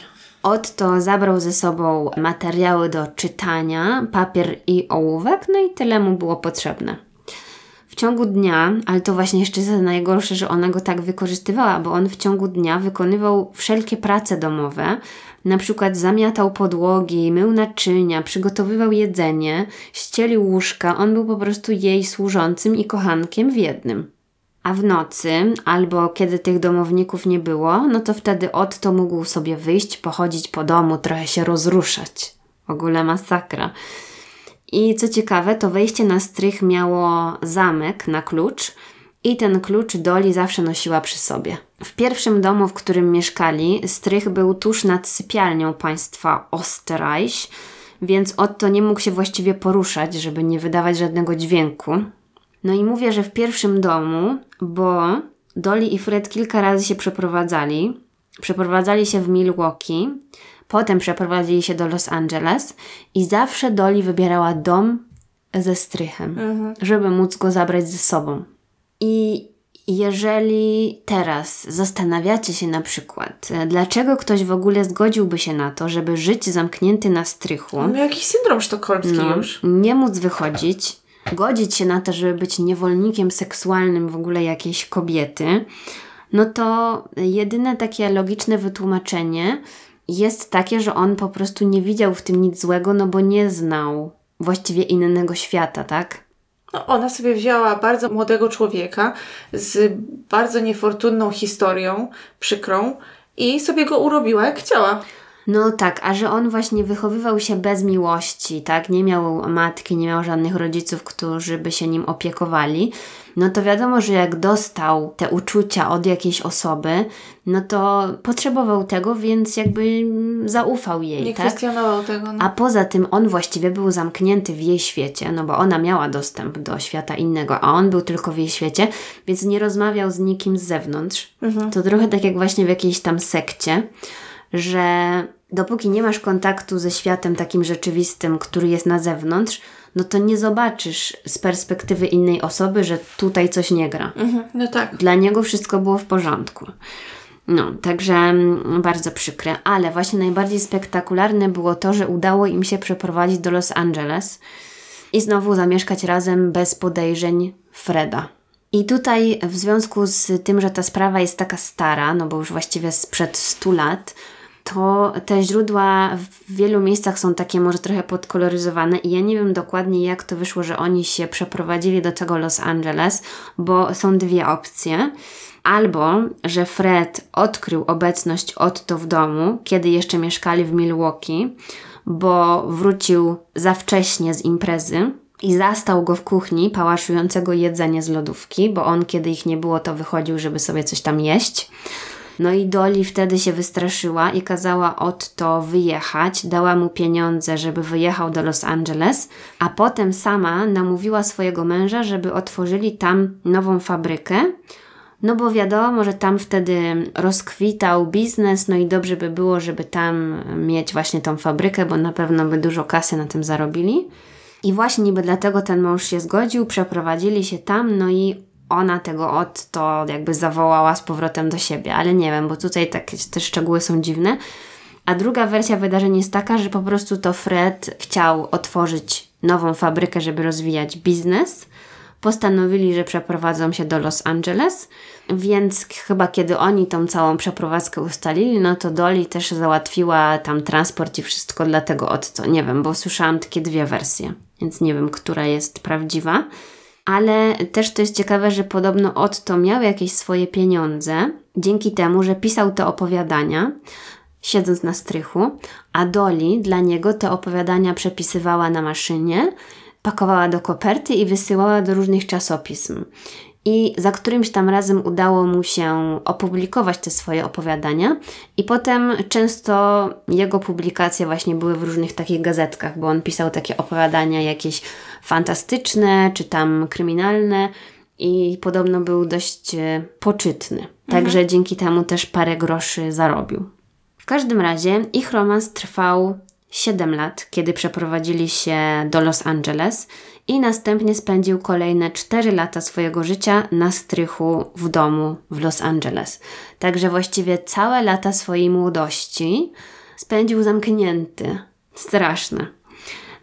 Otto zabrał ze sobą materiały do czytania, papier i ołówek, no i tyle mu było potrzebne. W ciągu dnia, ale to właśnie jeszcze najgorsze, że ona go tak wykorzystywała, bo on w ciągu dnia wykonywał wszelkie prace domowe, na przykład zamiatał podłogi, mył naczynia, przygotowywał jedzenie, ścielił łóżka. On był po prostu jej służącym i kochankiem w jednym. A w nocy, albo kiedy tych domowników nie było, no to wtedy Otto mógł sobie wyjść, pochodzić po domu, trochę się rozruszać. W ogóle masakra. I co ciekawe, to wejście na strych miało zamek na klucz i ten klucz Doli zawsze nosiła przy sobie. W pierwszym domu, w którym mieszkali, strych był tuż nad sypialnią państwa Osterreich, więc Otto nie mógł się właściwie poruszać, żeby nie wydawać żadnego dźwięku. No i mówię, że w pierwszym domu, bo Dolly i Fred kilka razy się przeprowadzali. Przeprowadzali się w Milwaukee, potem przeprowadzili się do Los Angeles i zawsze Dolly wybierała dom ze strychem, żeby móc go zabrać ze sobą. I jeżeli teraz zastanawiacie się na przykład, e, dlaczego ktoś w ogóle zgodziłby się na to, żeby żyć zamknięty na strychu, On miał jakiś syndrom sztokholmski no, już. nie móc wychodzić, godzić się na to, żeby być niewolnikiem seksualnym w ogóle jakiejś kobiety, no to jedyne takie logiczne wytłumaczenie jest takie, że on po prostu nie widział w tym nic złego, no bo nie znał właściwie innego świata, tak? No, ona sobie wzięła bardzo młodego człowieka z bardzo niefortunną historią, przykrą i sobie go urobiła jak chciała. No tak, a że on właśnie wychowywał się bez miłości, tak? Nie miał matki, nie miał żadnych rodziców, którzy by się nim opiekowali. No to wiadomo, że jak dostał te uczucia od jakiejś osoby, no to potrzebował tego, więc jakby zaufał jej, Nie tak? kwestionował tego. No. A poza tym on właściwie był zamknięty w jej świecie, no bo ona miała dostęp do świata innego, a on był tylko w jej świecie, więc nie rozmawiał z nikim z zewnątrz. To trochę tak jak właśnie w jakiejś tam sekcie, że dopóki nie masz kontaktu ze światem takim rzeczywistym, który jest na zewnątrz, no to nie zobaczysz z perspektywy innej osoby, że tutaj coś nie gra. Mhm, no tak. Dla niego wszystko było w porządku. No, także mm, bardzo przykre. Ale właśnie najbardziej spektakularne było to, że udało im się przeprowadzić do Los Angeles i znowu zamieszkać razem bez podejrzeń Freda. I tutaj w związku z tym, że ta sprawa jest taka stara, no bo już właściwie sprzed 100 lat, to te źródła w wielu miejscach są takie może trochę podkoloryzowane i ja nie wiem dokładnie jak to wyszło, że oni się przeprowadzili do tego Los Angeles, bo są dwie opcje. Albo, że Fred odkrył obecność Otto w domu, kiedy jeszcze mieszkali w Milwaukee, bo wrócił za wcześnie z imprezy i zastał go w kuchni pałaszującego jedzenie z lodówki, bo on kiedy ich nie było, to wychodził, żeby sobie coś tam jeść. No i Dolly wtedy się wystraszyła i kazała Otto wyjechać, dała mu pieniądze, żeby wyjechał do Los Angeles, a potem sama namówiła swojego męża, żeby otworzyli tam nową fabrykę, no bo wiadomo, że tam wtedy rozkwitał biznes, no i dobrze by było, żeby tam mieć właśnie tą fabrykę, bo na pewno by dużo kasy na tym zarobili. I właśnie niby dlatego ten mąż się zgodził, przeprowadzili się tam, no i ona tego Otto jakby zawołała z powrotem do siebie, ale nie wiem, bo tutaj takie te szczegóły są dziwne. A druga wersja wydarzeń jest taka, że po prostu to Fred chciał otworzyć nową fabrykę, żeby rozwijać biznes. Postanowili, że przeprowadzą się do Los Angeles, więc chyba kiedy oni tą całą przeprowadzkę ustalili, no to Dolly też załatwiła tam transport i wszystko dla tego Otto. Nie wiem, bo słyszałam takie dwie wersje, więc nie wiem, która jest prawdziwa. Ale też to jest ciekawe, że podobno Otto miał jakieś swoje pieniądze dzięki temu, że pisał te opowiadania, siedząc na strychu, a Dolly dla niego te opowiadania przepisywała na maszynie, pakowała do koperty i wysyłała do różnych czasopism. I za którymś tam razem udało mu się opublikować te swoje opowiadania i potem często jego publikacje właśnie były w różnych takich gazetkach, bo on pisał takie opowiadania jakieś fantastyczne czy tam kryminalne i podobno był dość e, poczytny. Także dzięki temu też parę groszy zarobił. W każdym razie ich romans trwał 7 lat, kiedy przeprowadzili się do Los Angeles i następnie spędził kolejne 4 lata swojego życia na strychu w domu w Los Angeles. Także właściwie całe lata swojej młodości spędził zamknięty. Straszne.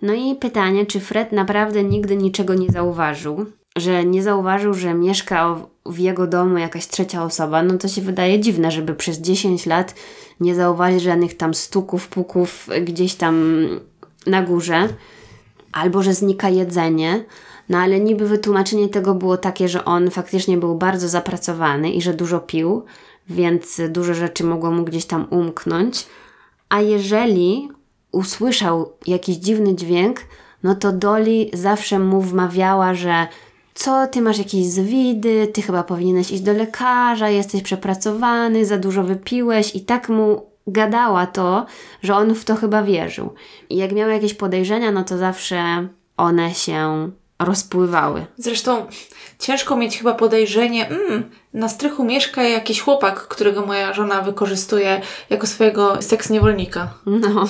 No i pytanie, czy Fred naprawdę nigdy niczego nie zauważył? Że nie zauważył, że mieszka w jego domu jakaś trzecia osoba, no to się wydaje dziwne, żeby przez 10 lat nie zauważyć żadnych tam stuków, puków gdzieś tam na górze, albo że znika jedzenie. No ale niby wytłumaczenie tego było takie, że on faktycznie był bardzo zapracowany i że dużo pił, więc dużo rzeczy mogło mu gdzieś tam umknąć. A jeżeli usłyszał jakiś dziwny dźwięk, no to Dolly zawsze mu wmawiała, że co, ty masz jakieś zwidy, ty chyba powinieneś iść do lekarza, jesteś przepracowany, za dużo wypiłeś i tak mu gadała to, że on w to chyba wierzył. I jak miał jakieś podejrzenia, no to zawsze one się rozpływały. Zresztą ciężko mieć chyba podejrzenie, mm, na strychu mieszka jakiś chłopak, którego moja żona wykorzystuje jako swojego seks niewolnika. No.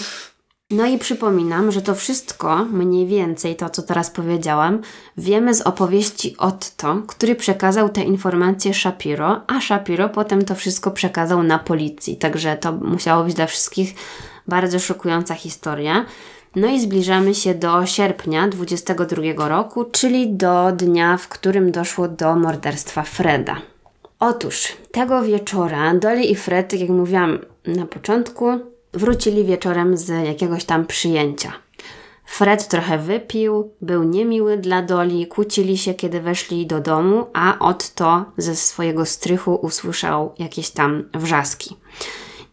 No i przypominam, że to wszystko, mniej więcej to, co teraz powiedziałam, wiemy z opowieści Otto, który przekazał te informacje Shapiro, a Shapiro potem to wszystko przekazał na policji. Także to musiało być dla wszystkich bardzo szokująca historia. No i zbliżamy się do sierpnia 22 roku, czyli do dnia, w którym doszło do morderstwa Freda. Otóż tego wieczora Dolly i Fred, tak jak mówiłam na początku, wrócili wieczorem z jakiegoś tam przyjęcia. Fred trochę wypił, był niemiły dla Doli, kłócili się, kiedy weszli do domu, a Otto ze swojego strychu usłyszał jakieś tam wrzaski.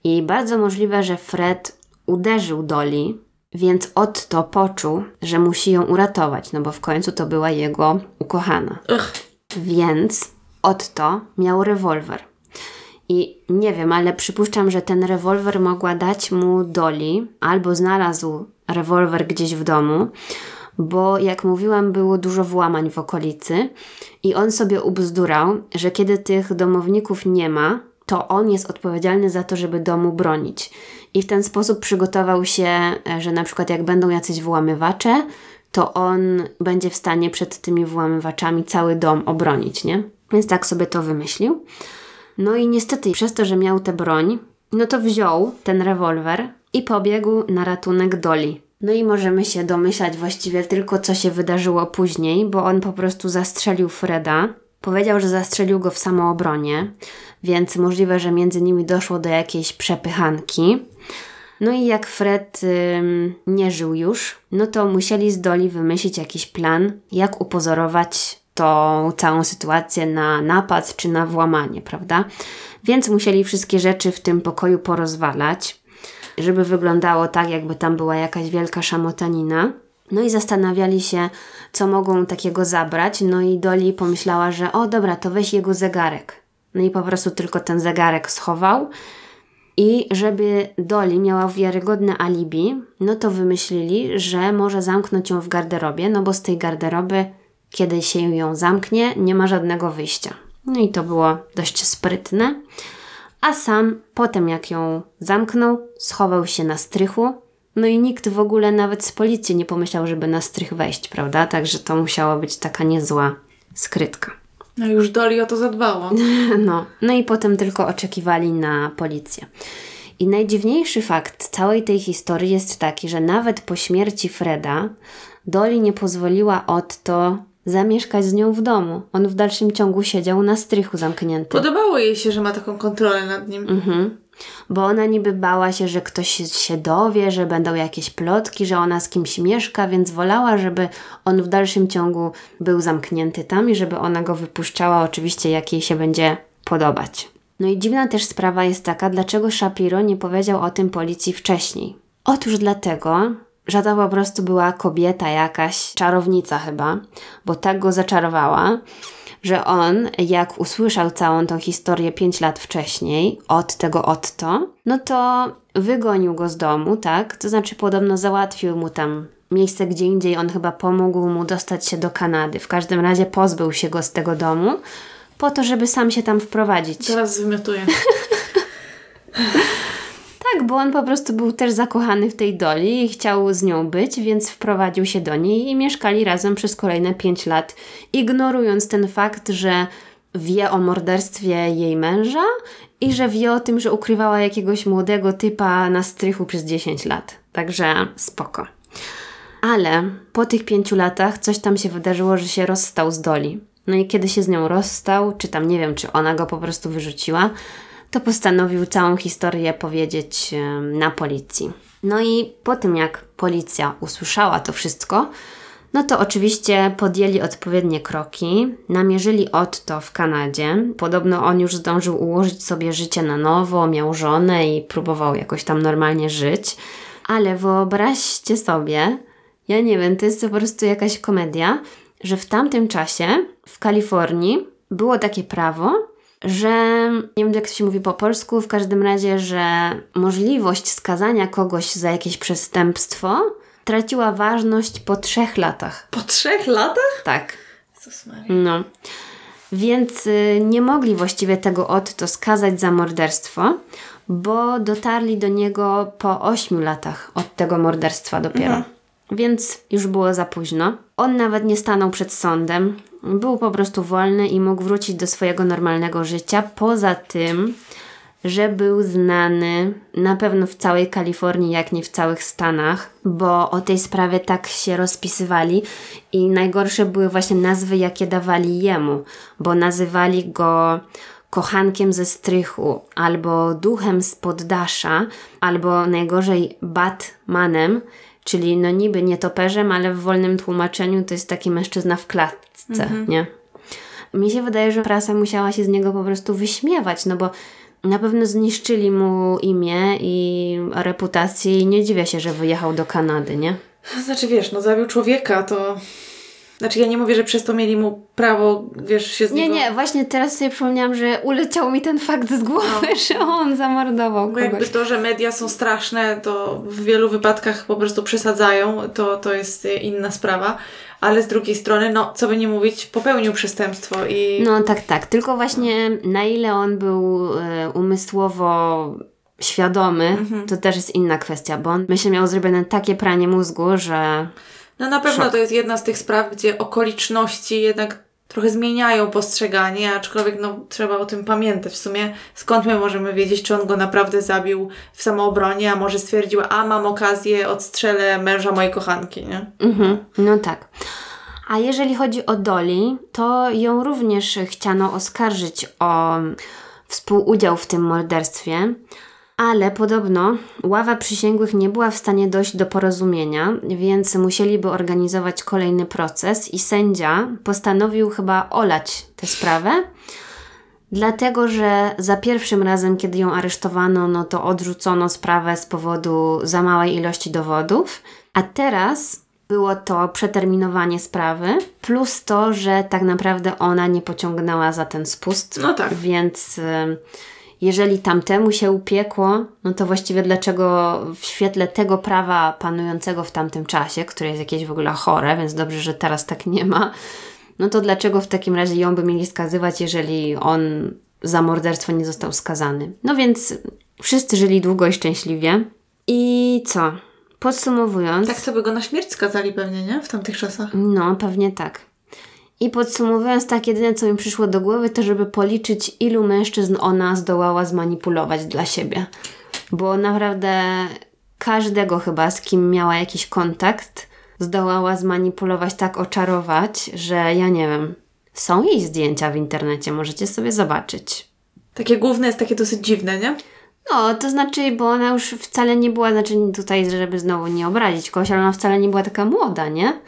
I bardzo możliwe, że Fred uderzył Doli, więc Otto poczuł, że musi ją uratować, no bo w końcu to była jego ukochana. Ugh. Więc Otto miał rewolwer. I nie wiem, ale przypuszczam, że ten rewolwer mogła dać mu Doli, albo znalazł rewolwer gdzieś w domu, bo jak mówiłam, było dużo włamań w okolicy i on sobie ubzdurał, że kiedy tych domowników nie ma, to on jest odpowiedzialny za to, żeby domu bronić. I w ten sposób przygotował się, że na przykład jak będą jacyś włamywacze, to on będzie w stanie przed tymi włamywaczami cały dom obronić, nie? Więc tak sobie to wymyślił. No i niestety przez to, że miał tę broń, no to wziął ten rewolwer i pobiegł na ratunek Doli. No i możemy się domyślać właściwie tylko, co się wydarzyło później, bo on po prostu zastrzelił Freda. Powiedział, że zastrzelił go w samoobronie, więc możliwe, że między nimi doszło do jakiejś przepychanki. No i jak Fred nie żył już, no to musieli z Doli wymyślić jakiś plan, jak upozorować tą całą sytuację na napad czy na włamanie, prawda? Więc musieli wszystkie rzeczy w tym pokoju porozwalać, żeby wyglądało tak, jakby tam była jakaś wielka szamotanina. No i zastanawiali się, co mogą takiego zabrać. No i Doli pomyślała, że o dobra, to weź jego zegarek. No i po prostu tylko ten zegarek schował. I żeby Doli miała wiarygodne alibi, no to wymyślili, że może zamknąć ją w garderobie, no bo z tej garderoby kiedy się ją zamknie, nie ma żadnego wyjścia. No i to było dość sprytne. A sam potem, jak ją zamknął, schował się na strychu. No i nikt w ogóle nawet z policji nie pomyślał, żeby na strych wejść, prawda? Także to musiała być taka niezła skrytka. No już Doli o to zadbało. No, no i potem tylko oczekiwali na policję. I najdziwniejszy fakt całej tej historii jest taki, że nawet po śmierci Freda Doli nie pozwoliła Otto zamieszkać z nią w domu. On w dalszym ciągu siedział na strychu zamknięty. Podobało jej się, że ma taką kontrolę nad nim. Mhm. Bo ona niby bała się, że ktoś się dowie, że będą jakieś plotki, że ona z kimś mieszka, więc wolała, żeby on w dalszym ciągu był zamknięty tam i żeby ona go wypuszczała, oczywiście jak jej się będzie podobać. No i dziwna też sprawa jest taka, dlaczego Shapiro nie powiedział o tym policji wcześniej. Otóż dlatego, że to po prostu była kobieta jakaś, czarownica chyba, bo tak go zaczarowała, że on, jak usłyszał całą tą historię 5 lat wcześniej od tego Otto, no to wygonił go z domu, tak? To znaczy podobno załatwił mu tam miejsce gdzie indziej, on chyba pomógł mu dostać się do Kanady. W każdym razie pozbył się go z tego domu po to, żeby sam się tam wprowadzić. Teraz zwymiotuję. Tak, bo on po prostu był też zakochany w tej Doli i chciał z nią być, więc wprowadził się do niej i mieszkali razem przez kolejne 5 lat, ignorując ten fakt, że wie o morderstwie jej męża i że wie o tym, że ukrywała jakiegoś młodego typa na strychu przez 10 lat. Także spoko. Ale po tych pięciu latach coś tam się wydarzyło, że się rozstał z Doli. No i kiedy się z nią rozstał, czy tam nie wiem, czy ona go po prostu wyrzuciła, to postanowił całą historię powiedzieć na policji. No i po tym, jak policja usłyszała to wszystko, no to oczywiście podjęli odpowiednie kroki, namierzyli Otto w Kanadzie. Podobno on już zdążył ułożyć sobie życie na nowo, miał żonę i próbował jakoś tam normalnie żyć. Ale wyobraźcie sobie, ja nie wiem, to jest po prostu jakaś komedia, że w tamtym czasie w Kalifornii było takie prawo, że nie wiem jak to się mówi po polsku, w każdym razie, że możliwość skazania kogoś za jakieś przestępstwo traciła ważność po trzech latach. Po trzech latach? Tak. Jezus Maria. No. Więc y, nie mogli właściwie tego Otto skazać za morderstwo, bo dotarli do niego po ośmiu latach od tego morderstwa dopiero. Więc już było za późno. On nawet nie stanął przed sądem. Był po prostu wolny i mógł wrócić do swojego normalnego życia. Poza tym, że był znany na pewno w całej Kalifornii, jak nie w całych Stanach, bo o tej sprawie tak się rozpisywali i najgorsze były właśnie nazwy, jakie dawali jemu, bo nazywali go kochankiem ze strychu, albo duchem z poddasza, albo najgorzej Batmanem, czyli no niby nietoperzem, ale w wolnym tłumaczeniu to jest taki mężczyzna w klatce, nie? Mi się wydaje, że prasa musiała się z niego po prostu wyśmiewać, no bo na pewno zniszczyli mu imię i reputację i nie dziwię się, że wyjechał do Kanady, nie? Znaczy wiesz, no zabił człowieka, to... Znaczy ja nie mówię, że przez to mieli mu prawo, wiesz, się z Nie, niego... nie, właśnie teraz sobie przypomniałam, że uleciał mi ten fakt z głowy, że on zamordował Bo jakby kogoś. to, że media są straszne, to w wielu wypadkach po prostu przesadzają, to, to jest inna sprawa. Ale z drugiej strony, no co by nie mówić, popełnił przestępstwo i... No tak, tak. Tylko właśnie na ile on był e, umysłowo świadomy, Mhm. to też jest inna kwestia, bo on myślę miał zrobione takie pranie mózgu, że No na pewno Szok. to jest jedna z tych spraw, gdzie okoliczności jednak trochę zmieniają postrzeganie, aczkolwiek no, trzeba o tym pamiętać. W sumie skąd my możemy wiedzieć, czy on go naprawdę zabił w samoobronie, a może stwierdził, a mam okazję, odstrzelę męża mojej kochanki, nie? Mhm, no tak. A jeżeli chodzi o Doli, to ją również chciano oskarżyć o współudział w tym morderstwie, ale podobno ława przysięgłych nie była w stanie dojść do porozumienia, więc musieliby organizować kolejny proces i sędzia postanowił chyba olać tę sprawę. Dlatego, że za pierwszym razem, kiedy ją aresztowano, no to odrzucono sprawę z powodu za małej ilości dowodów, a teraz było to przeterminowanie sprawy, plus to, że tak naprawdę ona nie pociągnęła za ten spust. No tak. Więc y, jeżeli tamtemu się upiekło, no to właściwie dlaczego w świetle tego prawa panującego w tamtym czasie, które jest jakieś w ogóle chore, więc dobrze, że teraz tak nie ma, no to dlaczego w takim razie ją by mieli skazywać, jeżeli on za morderstwo nie został skazany? No więc wszyscy żyli długo i szczęśliwie. I co? Podsumowując. Tak to by go na śmierć skazali pewnie, nie? W tamtych czasach. No, pewnie tak. I podsumowując, tak jedyne co mi przyszło do głowy, to żeby policzyć, ilu mężczyzn ona zdołała zmanipulować dla siebie. Bo naprawdę każdego chyba, z kim miała jakiś kontakt, zdołała zmanipulować, tak oczarować, że ja nie wiem. Są jej zdjęcia w internecie, możecie sobie zobaczyć. Takie główne jest takie dosyć dziwne, nie? No, to znaczy, bo ona już wcale nie była, znaczy tutaj, żeby znowu nie obrazić kogoś, ale ona wcale nie była taka młoda, nie?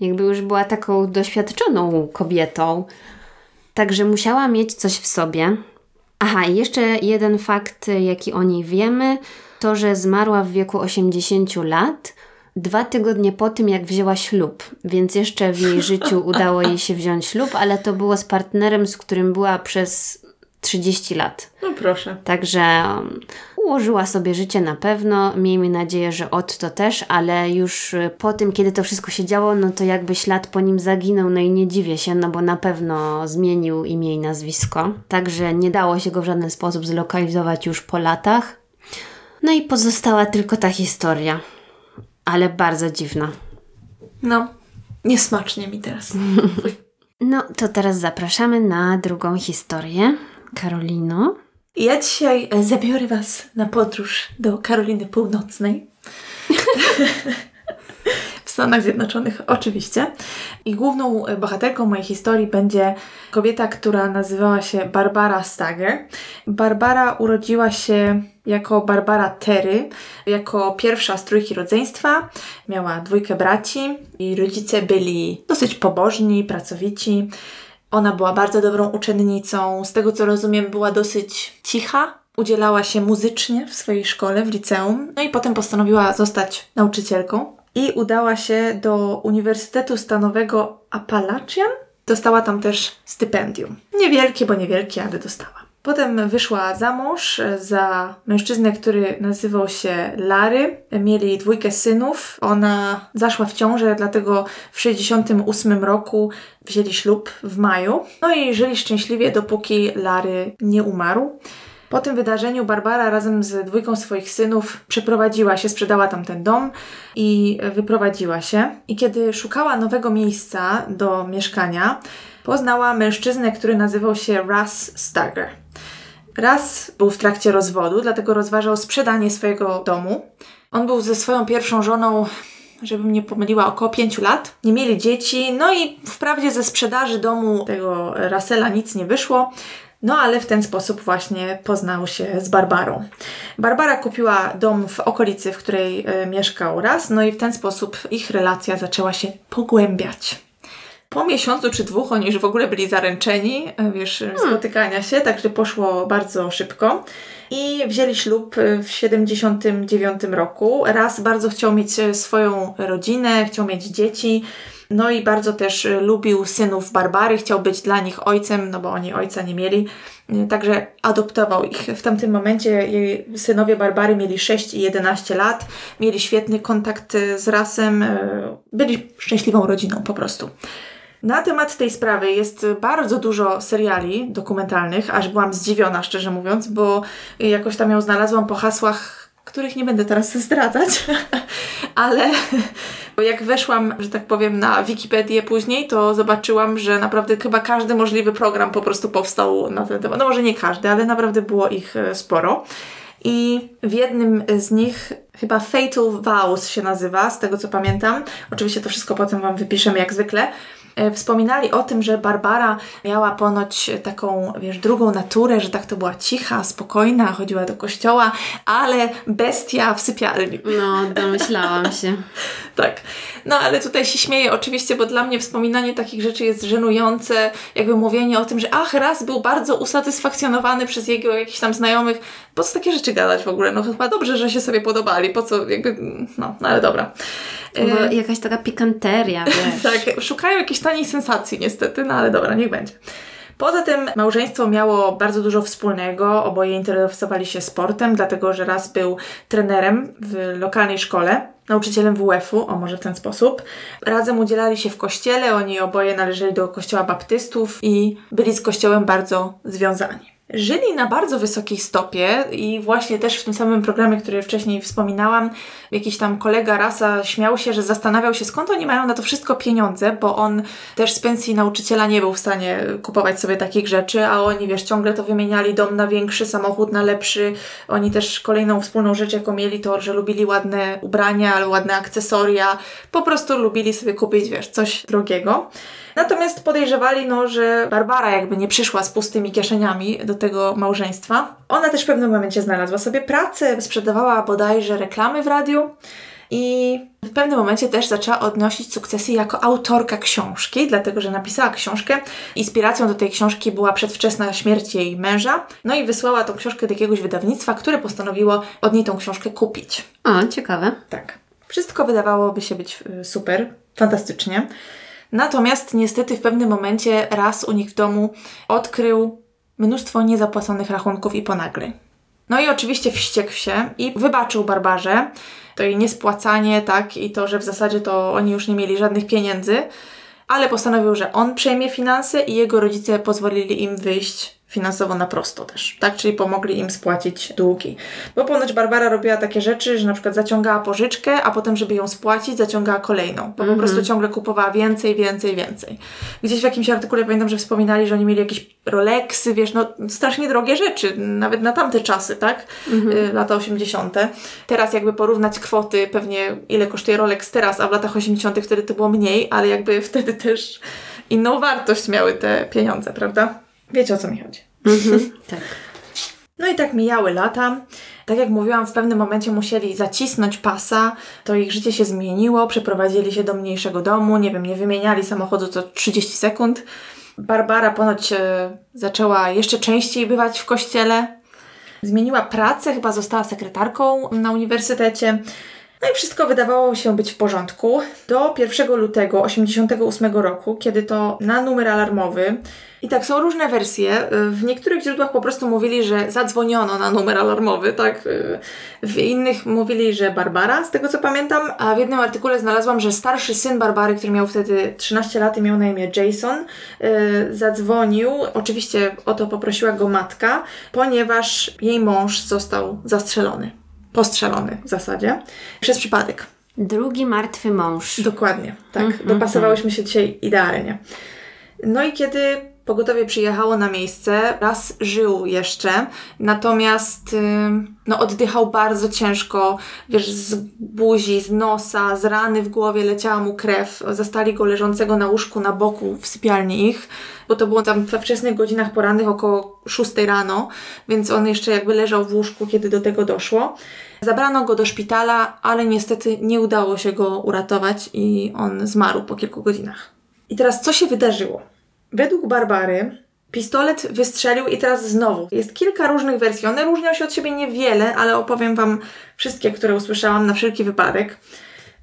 Jakby już była taką doświadczoną kobietą. Także musiała mieć coś w sobie. Aha, i jeszcze jeden fakt, jaki o niej wiemy, to, że zmarła w wieku 80 lat dwa tygodnie po tym, jak wzięła ślub, więc jeszcze w jej życiu udało jej się wziąć ślub, ale to było z partnerem, z którym była przez 30 lat. No proszę. Także um, ułożyła sobie życie na pewno. Miejmy nadzieję, że Otto też, ale już y, po tym, kiedy to wszystko się działo, no to jakby ślad po nim zaginął, no i nie dziwię się, no bo na pewno zmienił imię i nazwisko. Także nie dało się go w żaden sposób zlokalizować już po latach. No i pozostała tylko ta historia, ale bardzo dziwna. No, niesmacznie mi teraz. No to teraz zapraszamy na drugą historię. Karolino. Ja dzisiaj e, zabiorę Was na podróż do Karoliny Północnej. w Stanach Zjednoczonych, oczywiście. I główną e, bohaterką mojej historii będzie kobieta, która nazywała się Barbara Stager. Barbara urodziła się jako Barbara Terry, jako pierwsza z trójki rodzeństwa. Miała dwójkę braci i rodzice byli dosyć pobożni, pracowici. Ona była bardzo dobrą uczennicą. Z tego co rozumiem, była dosyć cicha. Udzielała się muzycznie w swojej szkole, w liceum. No i potem postanowiła zostać nauczycielką. I udała się do Uniwersytetu Stanowego Appalachian. Dostała tam też stypendium. Niewielkie, bo niewielkie, ale dostała. Potem wyszła za mąż za mężczyznę, który nazywał się Lary. Mieli dwójkę synów. Ona zaszła w ciążę, dlatego w 68 roku wzięli ślub w maju. No i żyli szczęśliwie, dopóki Lary nie umarł. Po tym wydarzeniu Barbara razem z dwójką swoich synów przeprowadziła się, sprzedała tam ten dom i wyprowadziła się. I kiedy szukała nowego miejsca do mieszkania, poznała mężczyznę, który nazywał się Russ Stagger. Raz był w trakcie rozwodu, dlatego rozważał sprzedanie swojego domu. On był ze swoją pierwszą żoną, żebym nie pomyliła, około pięciu lat. Nie mieli dzieci, no i wprawdzie ze sprzedaży domu tego Russella nic nie wyszło. No ale w ten sposób właśnie poznał się z Barbarą. Barbara kupiła dom w okolicy, w której y, mieszkał raz, no i w ten sposób ich relacja zaczęła się pogłębiać po miesiącu czy dwóch oni już w ogóle byli zaręczeni, e, wiesz, hmm. spotykania się, także poszło bardzo szybko. I wzięli ślub w 79 roku. Raz bardzo chciał mieć e, swoją rodzinę, chciał mieć dzieci. No i bardzo też e, lubił synów Barbary, chciał być dla nich ojcem, no bo oni ojca nie mieli. Także adoptował ich. W tamtym momencie jej synowie Barbary mieli 6 i 11 lat, mieli świetny kontakt z rasem, byli szczęśliwą rodziną po prostu. Na temat tej sprawy jest bardzo dużo seriali dokumentalnych, aż byłam zdziwiona, szczerze mówiąc, bo jakoś tam ją znalazłam po hasłach, których nie będę teraz zdradzać, ale jak weszłam, że tak powiem, na Wikipedię później, to zobaczyłam, że naprawdę chyba każdy możliwy program po prostu powstał na ten temat. No może nie każdy, ale naprawdę było ich e, sporo. I w jednym z nich, chyba Fatal Vows się nazywa, z tego co pamiętam. Oczywiście to wszystko potem Wam wypiszemy jak zwykle wspominali o tym, że Barbara miała ponoć taką, wiesz, drugą naturę, że tak to była cicha, spokojna, chodziła do kościoła, ale bestia w sypialni. No, domyślałam się. tak. No, ale tutaj się śmieję oczywiście, bo dla mnie wspominanie takich rzeczy jest żenujące, jakby mówienie o tym, że ach, raz był bardzo usatysfakcjonowany przez jego jakichś tam znajomych. Po co takie rzeczy gadać w ogóle? No chyba dobrze, że się sobie podobali, po co jakby, no, no ale dobra. Bo e, jakaś taka pikanteria, wiesz. tak, szukają jakiejś taniej sensacji niestety, no ale dobra, niech będzie. Poza tym małżeństwo miało bardzo dużo wspólnego. Oboje interesowali się sportem, dlatego że raz był trenerem w lokalnej szkole, nauczycielem WF-u, o może w ten sposób. Razem udzielali się w kościele, oni oboje należeli do kościoła baptystów i byli z kościołem bardzo związani żyli na bardzo wysokiej stopie i właśnie też w tym samym programie, który wcześniej wspominałam, jakiś tam kolega rasa śmiał się, że zastanawiał się skąd oni mają na to wszystko pieniądze, bo on też z pensji nauczyciela nie był w stanie kupować sobie takich rzeczy, a oni wiesz, ciągle to wymieniali dom na większy, samochód na lepszy. Oni też kolejną wspólną rzecz, jaką mieli, to, że lubili ładne ubrania, ładne akcesoria. Po prostu lubili sobie kupić, wiesz, coś drogiego. Natomiast podejrzewali, no, że Barbara jakby nie przyszła z pustymi kieszeniami do tego małżeństwa. Ona też w pewnym momencie znalazła sobie pracę, sprzedawała bodajże reklamy w radiu. I w pewnym momencie też zaczęła odnosić sukcesy jako autorka książki, dlatego że napisała książkę. Inspiracją do tej książki była przedwczesna śmierć jej męża. No i wysłała tą książkę do jakiegoś wydawnictwa, które postanowiło od niej tą książkę kupić. O, ciekawe. Tak. Wszystko wydawałoby się być y, super, fantastycznie. Natomiast niestety w pewnym momencie raz u nich w domu odkrył mnóstwo niezapłaconych rachunków i ponagleń. No i oczywiście wściekł się i wybaczył Barbarze to jej niespłacanie, tak, i to, że w zasadzie to oni już nie mieli żadnych pieniędzy, ale postanowił, że on przejmie finanse i jego rodzice pozwolili im wyjść finansowo na prosto też, tak? Czyli pomogli im spłacić długi. Bo ponoć Barbara robiła takie rzeczy, że na przykład zaciągała pożyczkę, a potem, żeby ją spłacić, zaciągała kolejną. Bo mm -hmm. po mhm. prostu ciągle kupowała więcej, więcej, więcej. Gdzieś w jakimś artykule pamiętam, że wspominali, że oni mieli jakieś Rolexy, wiesz, no strasznie drogie rzeczy, nawet na tamte czasy, tak? Mm -hmm. Lata 80. Teraz jakby porównać kwoty, pewnie ile kosztuje Rolex teraz, a w latach 80. wtedy to było mniej, ale jakby wtedy też inną wartość miały te pieniądze, prawda? Wiecie o co mi chodzi. Mhm, tak. No i tak mijały lata. Tak jak mówiłam, w pewnym momencie musieli zacisnąć pasa, to ich życie się zmieniło, przeprowadzili się do mniejszego domu, nie wiem, nie wymieniali samochodu co 30 sekund. Barbara ponoć e, zaczęła jeszcze częściej bywać w kościele. Zmieniła pracę, chyba została sekretarką na uniwersytecie. No i wszystko wydawało się być w porządku. Do 1 lutego 1988 roku, kiedy to na numer alarmowy i tak, są różne wersje. W niektórych źródłach po prostu mówili, że zadzwoniono na numer alarmowy, tak? W innych mówili, że Barbara, z tego co pamiętam, a w jednym artykule znalazłam, że starszy syn Barbary, który miał wtedy 13 lat i miał na imię Jason, yy, zadzwonił. Oczywiście o to poprosiła go matka, ponieważ jej mąż został zastrzelony. Postrzelony w zasadzie. Przez przypadek. Drugi martwy mąż. Dokładnie, tak. Mm, Dopasowałyśmy się dzisiaj idealnie. No i kiedy Pogotowie przyjechało na miejsce, raz żył jeszcze, natomiast no, oddychał bardzo ciężko, wiesz, z buzi, z nosa, z rany w głowie leciała mu krew. Zastali go leżącego na łóżku na boku w sypialni ich, bo to było tam we wczesnych godzinach porannych, około 6 rano, więc on jeszcze jakby leżał w łóżku, kiedy do tego doszło. Zabrano go do szpitala, ale niestety nie udało się go uratować i on zmarł po kilku godzinach. I teraz co się wydarzyło? Według Barbary pistolet wystrzelił i teraz znowu. Jest kilka różnych wersji. One różnią się od siebie niewiele, ale opowiem Wam wszystkie, które usłyszałam na wszelki wypadek.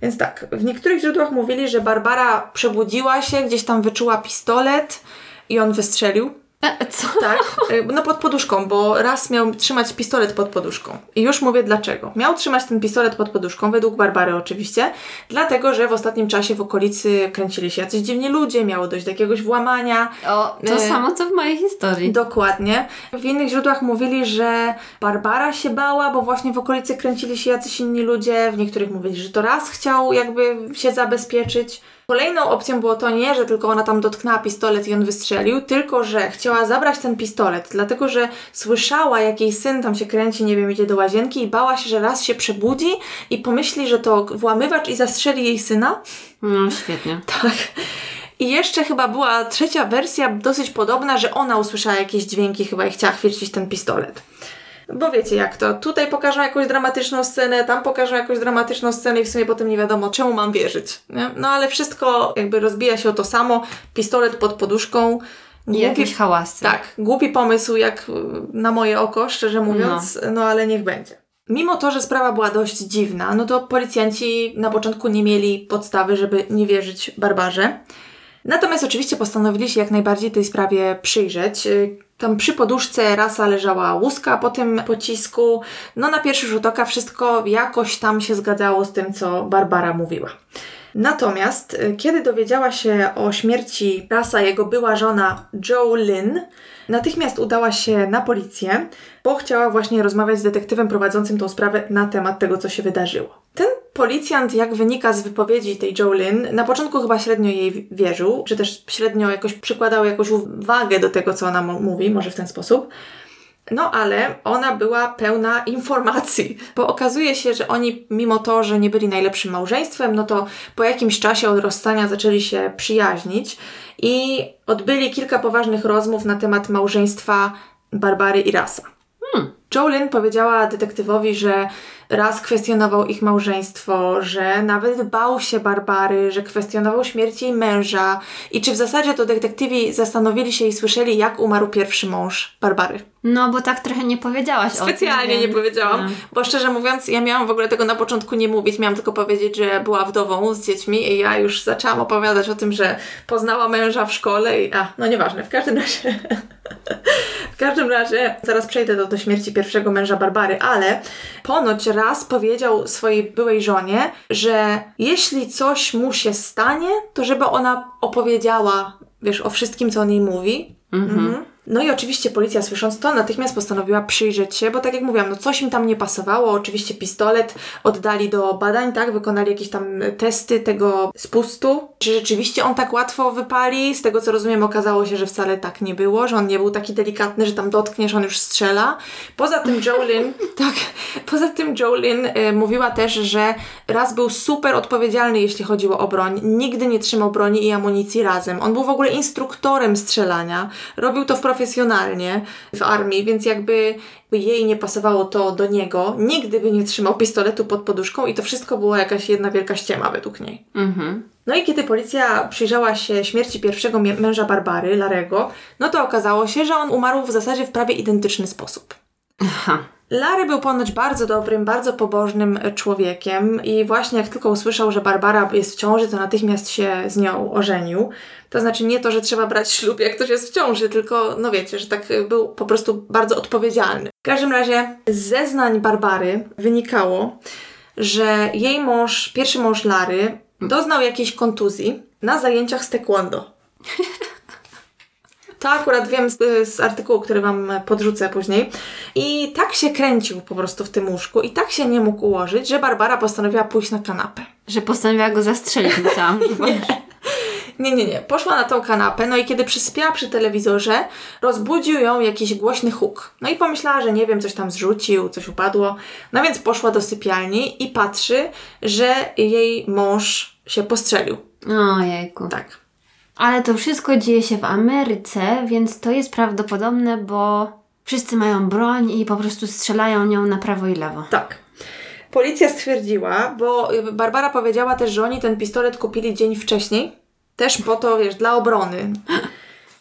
Więc tak, w niektórych źródłach mówili, że Barbara przebudziła się, gdzieś tam wyczuła pistolet i on wystrzelił. E, co? Tak, e, no pod poduszką, bo raz miał trzymać pistolet pod poduszką. I już mówię dlaczego. Miał trzymać ten pistolet pod poduszką, według Barbary oczywiście, dlatego, że w ostatnim czasie w okolicy kręcili się jacyś dziwni ludzie, miało dojść do jakiegoś włamania. O, to e... samo co w mojej historii. Dokładnie. W innych źródłach mówili, że Barbara się bała, bo właśnie w okolicy kręcili się jacyś inni ludzie. W niektórych mówili, że to raz chciał jakby się zabezpieczyć. Kolejną opcją było to nie, że tylko ona tam dotknęła pistolet i on wystrzelił, tylko że chciała zabrać ten pistolet, dlatego że słyszała, jak jej syn tam się kręci, nie wiem, idzie do łazienki i bała się, że raz się przebudzi i pomyśli, że to włamywacz i zastrzeli jej syna. No, świetnie. Tak. I jeszcze chyba była trzecia wersja, dosyć podobna, że ona usłyszała jakieś dźwięki chyba i chciała chwycić ten pistolet. Bo wiecie jak to, tutaj pokażą jakąś dramatyczną scenę, tam pokażą jakąś dramatyczną scenę i w sumie potem nie wiadomo czemu mam wierzyć. Nie? No ale wszystko jakby rozbija się o to samo, pistolet pod poduszką. Głupi, jakieś hałasy. Tak, głupi pomysł jak na moje oko, szczerze mówiąc, no. no ale niech będzie. Mimo to, że sprawa była dość dziwna, no to policjanci na początku nie mieli podstawy, żeby nie wierzyć Barbarze. Natomiast oczywiście postanowili się jak najbardziej tej sprawie przyjrzeć. Tam przy poduszce rasa leżała łuska po tym pocisku. No na pierwszy rzut oka wszystko jakoś tam się zgadzało z tym, co Barbara mówiła. Natomiast y, kiedy dowiedziała się o śmierci Rasa jego była żona Joe Lynn, natychmiast udała się na policję, bo chciała właśnie rozmawiać z detektywem prowadzącym tą sprawę na temat tego, co się wydarzyło. Ten policjant, jak wynika z wypowiedzi tej Jolyn, na początku chyba średnio jej wierzył, czy też średnio jakoś przykładał jakąś uwagę do tego, co ona mówi, może w ten sposób. No ale ona była pełna informacji, bo okazuje się, że oni, mimo to, że nie byli najlepszym małżeństwem, no to po jakimś czasie od rozstania zaczęli się przyjaźnić i odbyli kilka poważnych rozmów na temat małżeństwa Barbary i Rasa. Hmm. Jolyn powiedziała detektywowi, że raz kwestionował ich małżeństwo, że nawet bał się Barbary, że kwestionował śmierć jej męża. I czy w zasadzie to detektywi zastanowili się i słyszeli, jak umarł pierwszy mąż Barbary. No, bo tak trochę nie powiedziałaś Specjalnie tym, nie więc, powiedziałam, e, bo szczerze mówiąc, ja miałam w ogóle tego na początku nie mówić, miałam tylko powiedzieć, że była wdową z dziećmi i ja już zaczęłam opowiadać o tym, że poznała męża w szkole i a, no nieważne, w każdym razie w każdym razie zaraz przejdę do, do śmierci pierwszego męża Barbary, ale ponoć raz powiedział swojej byłej żonie, że jeśli coś mu się stanie, to żeby ona opowiedziała, wiesz, o wszystkim, co on jej mówi. Mhm. No i oczywiście policja słysząc to natychmiast postanowiła przyjrzeć się, bo tak jak mówiłam, no coś im tam nie pasowało. Oczywiście pistolet oddali do badań, tak? Wykonali jakieś tam testy tego spustu. Czy rzeczywiście on tak łatwo wypali? Z tego co rozumiem okazało się, że wcale tak nie było, że on nie był taki delikatny, że tam dotkniesz, on już strzela. Poza tym Jolyn, tak, poza tym Jolyn y, mówiła też, że raz był super odpowiedzialny, jeśli chodziło o broń. Nigdy nie trzymał broni i amunicji razem. On był w ogóle instruktorem strzelania. Robił to w profesjonalnie w armii, więc jakby jej nie pasowało to do niego, nigdy by nie trzymał pistoletu pod poduszką i to wszystko była jakaś jedna wielka ściema według niej. Mhm. No i kiedy policja przyjrzała się śmierci pierwszego męża Barbary, Larego, no to okazało się, że on umarł w zasadzie w prawie identyczny sposób. Aha. Larry był ponoć bardzo dobrym, bardzo pobożnym człowiekiem i właśnie jak tylko usłyszał, że Barbara jest w ciąży, to natychmiast się z nią ożenił. To znaczy nie to, że trzeba brać ślub, jak ktoś jest w ciąży, tylko no wiecie, że tak był po prostu bardzo odpowiedzialny. W każdym razie z zeznań Barbary wynikało, że jej mąż, pierwszy mąż Lary, doznał jakiejś kontuzji na zajęciach z taekwondo. To akurat wiem z, z artykułu, który Wam podrzucę później. I tak się kręcił po prostu w tym łóżku i tak się nie mógł ułożyć, że Barbara postanowiła pójść na kanapę. Że postanowiła go zastrzelić, myślałam. Nie, nie, nie. Poszła na tą kanapę, no i kiedy przyspiała przy telewizorze, rozbudził ją jakiś głośny huk. No i pomyślała, że nie wiem, coś tam zrzucił, coś upadło. No więc poszła do sypialni i patrzy, że jej mąż się postrzelił. Ojejku. Tak. Ale to wszystko dzieje się w Ameryce, więc to jest prawdopodobne, bo wszyscy mają broń i po prostu strzelają nią na prawo i lewo. Tak. Policja stwierdziła, bo Barbara powiedziała też, że oni ten pistolet kupili dzień wcześniej, też po to, wiesz, dla obrony.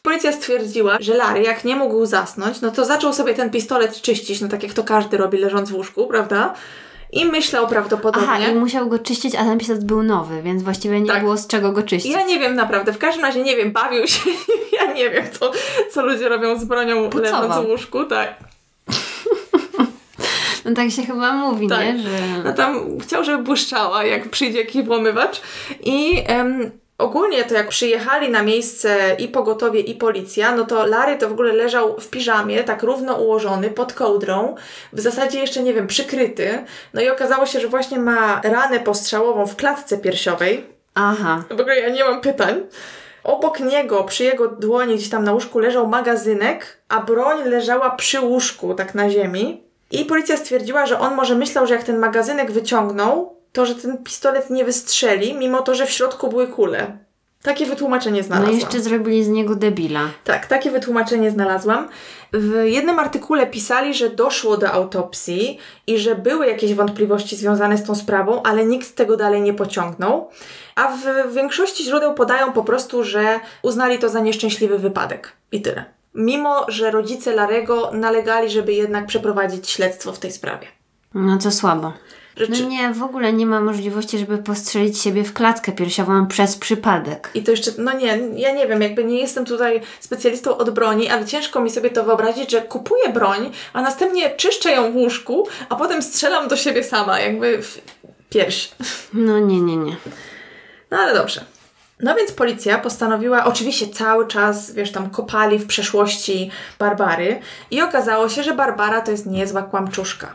Policja stwierdziła, że Larry, jak nie mógł zasnąć, no to zaczął sobie ten pistolet czyścić, no tak jak to każdy robi leżąc w łóżku, prawda? I myślał prawdopodobnie. Aha, i musiał go czyścić, a ten pistolet był nowy, więc właściwie nie Tak. było z czego go czyścić. Ja nie wiem naprawdę, w każdym razie nie wiem, bawił się, ja nie wiem, co, co ludzie robią z bronią Pucował. leżąc w łóżku, tak. No tak się chyba mówi, Tak. nie? Że... No tam chciał, żeby błyszczała, jak przyjdzie jakiś włamywacz. I em, ogólnie to jak przyjechali na miejsce i pogotowie, i policja, no to Larry to w ogóle leżał w piżamie, tak równo ułożony, pod kołdrą, w zasadzie jeszcze, nie wiem, przykryty. No i okazało się, że właśnie ma ranę postrzałową w klatce piersiowej. Aha. W ogóle ja nie mam pytań. Obok niego, przy jego dłoni, gdzieś tam na łóżku leżał magazynek, a broń leżała przy łóżku, tak na ziemi. I policja stwierdziła, że on może myślał, że jak ten magazynek wyciągnął, to że ten pistolet nie wystrzeli, mimo to, że w środku były kule. Takie wytłumaczenie No znalazłam. jeszcze zrobili z niego debila. Tak, takie wytłumaczenie znalazłam. W jednym artykule pisali, że doszło do autopsji i że były jakieś wątpliwości związane z tą sprawą, ale nikt tego dalej nie pociągnął. A w większości źródeł podają po prostu, że uznali to za nieszczęśliwy wypadek. I tyle. Mimo, że rodzice Larego nalegali, żeby jednak przeprowadzić śledztwo w tej sprawie. No to słabo. Rzeczy... No nie, w ogóle nie ma możliwości, żeby postrzelić siebie w klatkę piersiową przez przypadek. I to jeszcze, no nie, ja nie wiem, jakby nie jestem tutaj specjalistą od broni, ale ciężko mi sobie to wyobrazić, że kupuję broń, a następnie czyszczę ją w łóżku, a potem strzelam do siebie sama, jakby w pierś. No nie, nie, nie. No ale dobrze. No więc policja postanowiła, oczywiście cały czas, wiesz, tam kopali w przeszłości Barbary i okazało się, że Barbara to jest niezła kłamczuszka.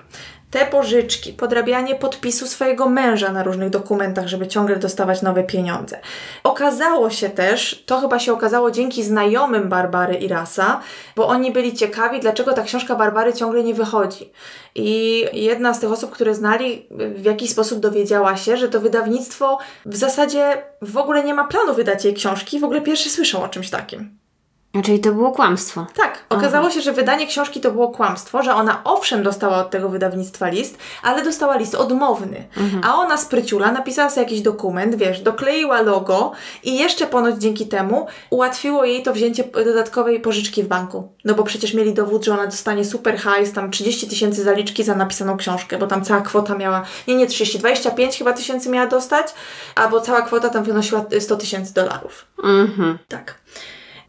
Te pożyczki, podrabianie podpisu swojego męża na różnych dokumentach, żeby ciągle dostawać nowe pieniądze. Okazało się też, to chyba się okazało dzięki znajomym Barbary i Rasa, bo oni byli ciekawi, dlaczego ta książka Barbary ciągle nie wychodzi. I jedna z tych osób, które znali, w jakiś sposób dowiedziała się, że to wydawnictwo w zasadzie w ogóle nie ma planu wydać jej książki, w ogóle pierwszy słyszą o czymś takim. Czyli to było kłamstwo. Tak, okazało się, że wydanie książki to było kłamstwo, że ona owszem dostała od tego wydawnictwa list, ale dostała list odmowny. A ona spryciula napisała sobie jakiś dokument, wiesz, dokleiła logo i jeszcze ponoć dzięki temu ułatwiło jej to wzięcie dodatkowej pożyczki w banku. No bo przecież mieli dowód, że ona dostanie super hajs, tam 30 tysięcy zaliczki za napisaną książkę, bo tam cała kwota miała, nie, nie 30, 25 chyba tysięcy miała dostać, albo cała kwota tam wynosiła 100 tysięcy dolarów. Mhm. Tak.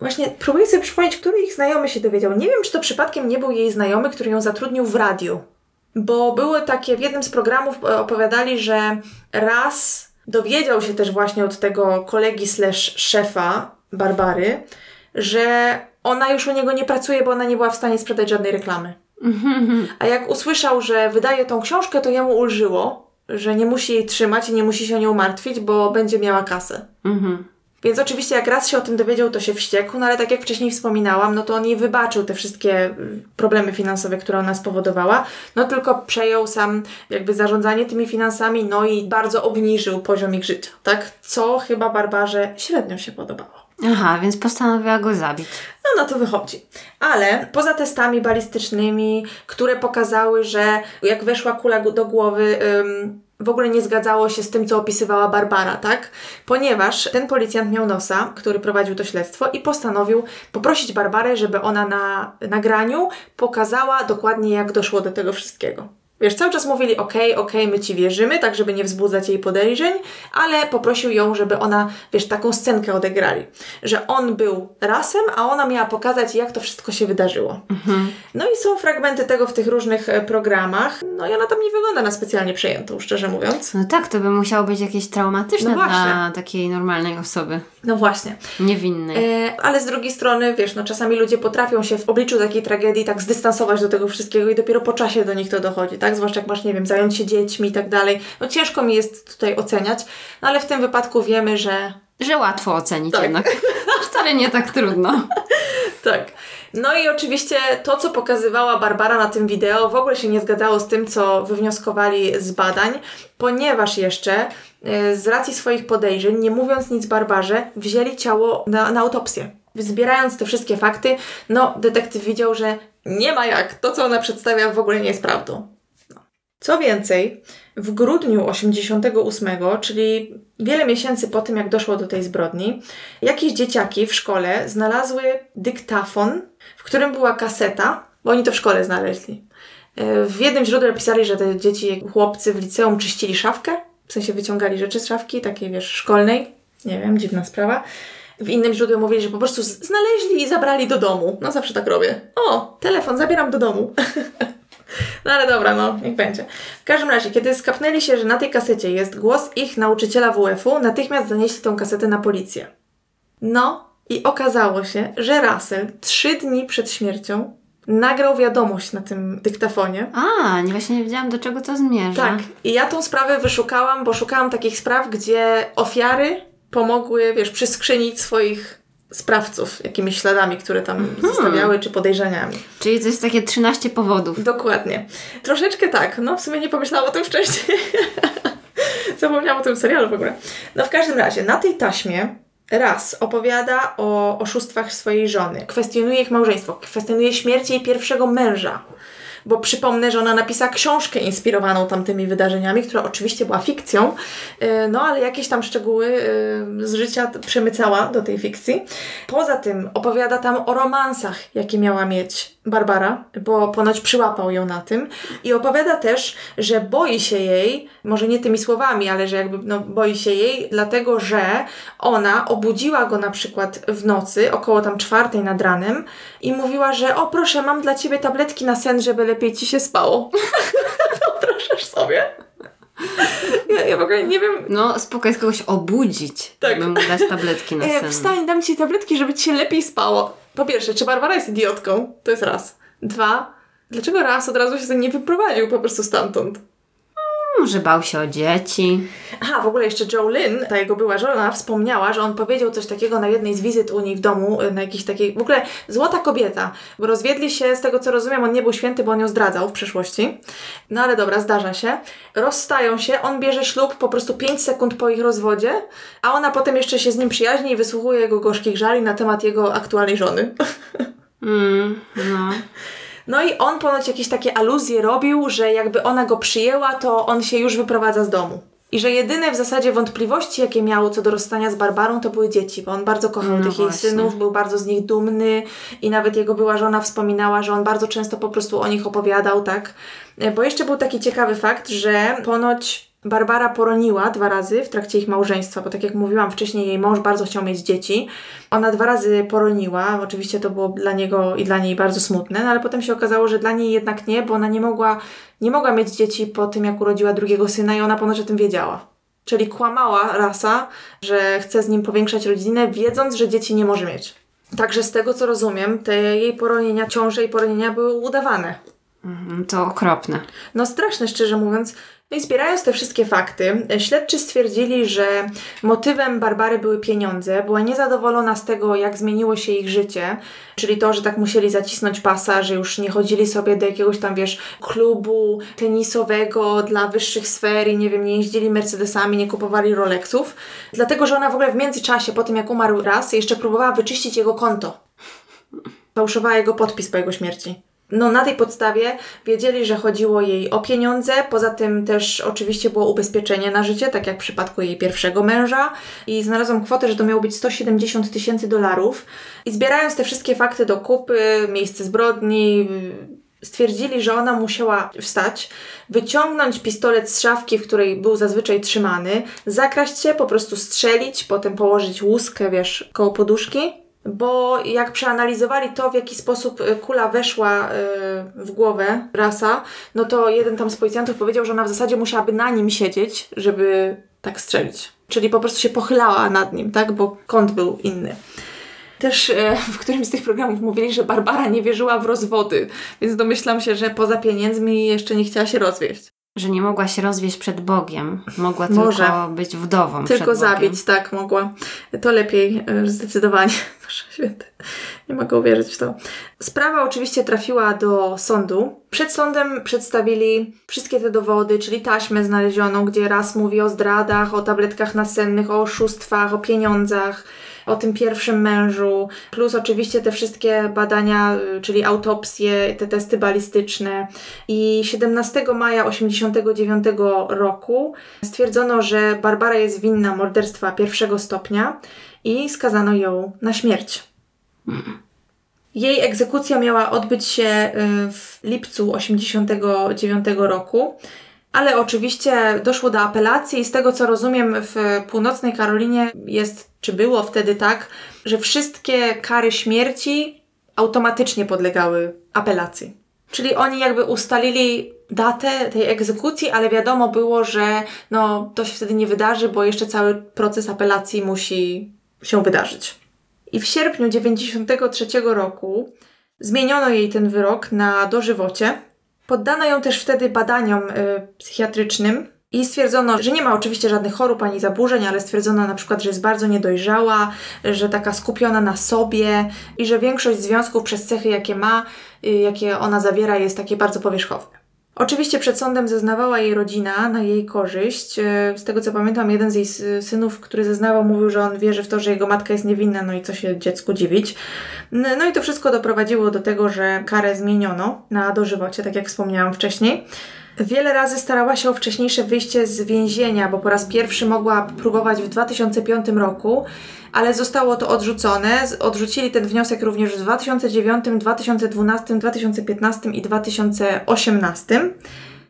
Właśnie próbuję sobie przypomnieć, który ich znajomy się dowiedział. Nie wiem, czy to przypadkiem nie był jej znajomy, który ją zatrudnił w radiu. Bo były takie, w jednym z programów e, opowiadali, że raz dowiedział się też właśnie od tego kolegi slash szefa Barbary, że ona już u niego nie pracuje, bo ona nie była w stanie sprzedać żadnej reklamy. A jak usłyszał, że wydaje tą książkę, to jemu ulżyło, że nie musi jej trzymać i nie musi się o nią martwić, bo będzie miała kasę. Mhm. Więc oczywiście jak raz się o tym dowiedział, to się wściekł, no ale tak jak wcześniej wspominałam, no to on jej wybaczył te wszystkie y, problemy finansowe, które ona spowodowała, no tylko przejął sam jakby zarządzanie tymi finansami, no i bardzo obniżył poziom ich życia, tak? Co chyba Barbarze średnio się podobało. Aha, więc postanowiła go zabić. No na to wychodzi. Ale poza testami balistycznymi, które pokazały, że jak weszła kula do głowy, ym, w ogóle nie zgadzało się z tym, co opisywała Barbara, tak? Ponieważ ten policjant miał nosa, który prowadził to śledztwo i postanowił poprosić Barbarę, żeby ona na nagraniu pokazała dokładnie, jak doszło do tego wszystkiego. Wiesz, cały czas mówili, okej, okej, my ci wierzymy, tak żeby nie wzbudzać jej podejrzeń, ale poprosił ją, żeby ona, wiesz, taką scenkę odegrali. Że on był rasem, a ona miała pokazać, jak to wszystko się wydarzyło. No i są fragmenty tego w tych różnych e, programach. No i ona tam nie wygląda na specjalnie przejętą, szczerze mówiąc. No tak, to by musiało być jakieś traumatyczne No dla takiej normalnej osoby. No właśnie. Niewinnej. E, ale z drugiej strony, wiesz, no czasami ludzie potrafią się w obliczu takiej tragedii tak zdystansować do tego wszystkiego i dopiero po czasie do nich to dochodzi, tak? Zwłaszcza jak masz, nie wiem, zająć się dziećmi i tak dalej. No ciężko mi jest tutaj oceniać, no ale w tym wypadku wiemy, że Że łatwo ocenić Tak. jednak. Wcale nie tak trudno. Tak. No i oczywiście to, co pokazywała Barbara na tym wideo, w ogóle się nie zgadzało z tym, co wywnioskowali z badań, ponieważ jeszcze e, z racji swoich podejrzeń, nie mówiąc nic Barbarze, wzięli ciało na, na autopsję. Zbierając te wszystkie fakty, no, detektyw widział, że nie ma jak. To, co ona przedstawia, w ogóle nie jest prawdą. Co więcej, w grudniu 88, czyli wiele miesięcy po tym, jak doszło do tej zbrodni, jakieś dzieciaki w szkole znalazły dyktafon, w którym była kaseta, bo oni to w szkole znaleźli. E, W jednym źródle pisali, że te dzieci, chłopcy w liceum czyścili szafkę, w sensie wyciągali rzeczy z szafki, takiej wiesz, szkolnej. Nie wiem, dziwna sprawa. W innym źródle mówili, że po prostu znaleźli i zabrali do domu. No zawsze tak robię. O, telefon, zabieram do domu. No ale dobra, no, niech będzie. W każdym razie, kiedy skapnęli się, że na tej kasecie jest głos ich nauczyciela WF-u, natychmiast zanieśli tą kasetę na policję. No i okazało się, że Russell trzy dni przed śmiercią nagrał wiadomość na tym dyktafonie. A, nie właśnie nie wiedziałam, do czego to zmierza. Tak, i ja tą sprawę wyszukałam, bo szukałam takich spraw, gdzie ofiary pomogły, wiesz, przyskrzynić swoich sprawców jakimiś śladami, które tam zostawiały, czy podejrzeniami. Czyli to jest takie 13 powodów. Dokładnie. Troszeczkę tak. No, w sumie nie pomyślałam o tym wcześniej. Zapomniałam o tym serialu w ogóle. No, w każdym razie, na tej taśmie raz opowiada o oszustwach swojej żony, kwestionuje ich małżeństwo, kwestionuje śmierć jej pierwszego męża. Bo przypomnę, że ona napisała książkę inspirowaną tamtymi wydarzeniami, która oczywiście była fikcją, yy, no ale jakieś tam szczegóły yy, z życia przemycała do tej fikcji. Poza tym opowiada tam o romansach, jakie miała mieć Barbara, bo ponoć przyłapał ją na tym. I opowiada też, że boi się jej, może nie tymi słowami, ale że jakby no, boi się jej, dlatego że ona obudziła go na przykład w nocy, około tam czwartej nad ranem i mówiła, że o proszę, mam dla ciebie tabletki na sen, żeby lepiej ci się spało. Wyobrażasz sobie? Ja, ja w ogóle nie wiem, No, spoko jest kogoś obudzić, Tak. żeby mu dać tabletki na E, sen. wstań, dam ci tabletki, żeby ci się lepiej spało. Po pierwsze, czy Barbara jest idiotką? To jest raz. Dwa, dlaczego raz od razu się nie wyprowadził po prostu stamtąd? Może bał się o dzieci. Aha, w ogóle jeszcze Joe Lynn, ta jego była żona, wspomniała, że on powiedział coś takiego na jednej z wizyt u niej w domu, y, na jakiejś takiej, w ogóle złota kobieta, bo rozwiedli się, z tego co rozumiem, on nie był święty, bo on ją zdradzał w przeszłości. No ale dobra, zdarza się. Rozstają się, on bierze ślub po prostu 5 sekund po ich rozwodzie, a ona potem jeszcze się z nim przyjaźni i wysłuchuje jego gorzkich żali na temat jego aktualnej żony. Mm, no. No i on ponoć jakieś takie aluzje robił, że jakby ona go przyjęła, to on się już wyprowadza z domu. I że jedyne w zasadzie wątpliwości, jakie miał co do rozstania z Barbarą, to były dzieci, bo on bardzo kochał No tych jej właśnie. synów, był bardzo z nich dumny i nawet jego była żona wspominała, że on bardzo często po prostu o nich opowiadał, tak? E, Bo jeszcze był taki ciekawy fakt, że ponoć Barbara poroniła dwa razy w trakcie ich małżeństwa, bo tak jak mówiłam wcześniej, jej mąż bardzo chciał mieć dzieci. Ona dwa razy poroniła, oczywiście to było dla niego i dla niej bardzo smutne, no ale potem się okazało, że dla niej jednak nie, bo ona nie mogła, nie mogła mieć dzieci po tym, jak urodziła drugiego syna i ona ponoć o tym wiedziała. Czyli kłamała rasa, że chce z nim powiększać rodzinę, wiedząc, że dzieci nie może mieć. Także z tego co rozumiem, te jej poronienia, ciąże i poronienia były udawane. Mhm, To okropne. No straszne, szczerze mówiąc. No i zbierając te wszystkie fakty, e, śledczy stwierdzili, że motywem Barbary były pieniądze. Była niezadowolona z tego, jak zmieniło się ich życie, czyli to, że tak musieli zacisnąć pasa, że już nie chodzili sobie do jakiegoś tam, wiesz, klubu tenisowego dla wyższych sfer i nie wiem, nie jeździli Mercedesami, nie kupowali Rolexów. Dlatego, że ona w ogóle w międzyczasie, po tym jak umarł raz, jeszcze próbowała wyczyścić jego konto. Fałszowała jego podpis po jego śmierci. No na tej podstawie wiedzieli, że chodziło jej o pieniądze, poza tym też oczywiście było ubezpieczenie na życie, tak jak w przypadku jej pierwszego męża. I znalazłam kwotę, że to miało być 170 tysięcy dolarów. I zbierając te wszystkie fakty do kupy, miejsce zbrodni, stwierdzili, że ona musiała wstać, wyciągnąć pistolet z szafki, w której był zazwyczaj trzymany, zakraść się, po prostu strzelić, potem położyć łuskę, wiesz, koło poduszki bo jak przeanalizowali to, w jaki sposób y, kula weszła y, w głowę rasa, no to jeden tam z policjantów powiedział, że ona w zasadzie musiałaby na nim siedzieć, żeby tak strzelić. Czyli po prostu się pochylała nad nim, tak? Bo kąt był inny. Też e, w którymś z tych programów mówili, że Barbara nie wierzyła w rozwody, więc domyślam się, że poza pieniędzmi jeszcze nie chciała się rozwieść. Że nie mogła się rozwieść przed Bogiem. Mogła Może. tylko być wdową Tylko przed Bogiem. zabić, tak, mogła. To lepiej, e, zdecydowanie. Boże święty, nie mogę uwierzyć w to. Sprawa oczywiście trafiła do sądu. Przed sądem przedstawili wszystkie te dowody, czyli taśmę znalezioną, gdzie raz mówi o zdradach, o tabletkach nasennych, o oszustwach, o pieniądzach, o tym pierwszym mężu, plus oczywiście te wszystkie badania, y, czyli autopsje, te testy balistyczne. I 17 maja 1989 roku stwierdzono, że Barbara jest winna morderstwa pierwszego stopnia i skazano ją na śmierć. Jej egzekucja miała odbyć się y, w lipcu 1989 roku, ale oczywiście doszło do apelacji i z tego co rozumiem w północnej Karolinie jest, czy było wtedy tak, że wszystkie kary śmierci automatycznie podlegały apelacji. Czyli oni jakby ustalili datę tej egzekucji, ale wiadomo było, że no, to się wtedy nie wydarzy, bo jeszcze cały proces apelacji musi się wydarzyć. I w sierpniu 1993 roku zmieniono jej ten wyrok na dożywocie. Poddano ją też wtedy badaniom y, psychiatrycznym i stwierdzono, że nie ma oczywiście żadnych chorób ani zaburzeń, ale stwierdzono na przykład, że jest bardzo niedojrzała, że taka skupiona na sobie i że większość związków przez cechy, jakie ma, y, jakie ona zawiera, jest takie bardzo powierzchowne. Oczywiście przed sądem zeznawała jej rodzina na jej korzyść. E, Z tego co pamiętam, jeden z jej synów, który zeznawał, mówił, że on wierzy w to, że jego matka jest niewinna, no i co się dziecku dziwić. No i to wszystko doprowadziło do tego, że karę zmieniono na dożywocie, tak jak wspomniałam wcześniej. Wiele razy starała się o wcześniejsze wyjście z więzienia, bo po raz pierwszy mogła próbować w 2005 roku, ale zostało to odrzucone. Odrzucili ten wniosek również w 2009, 2012, 2015 i 2018.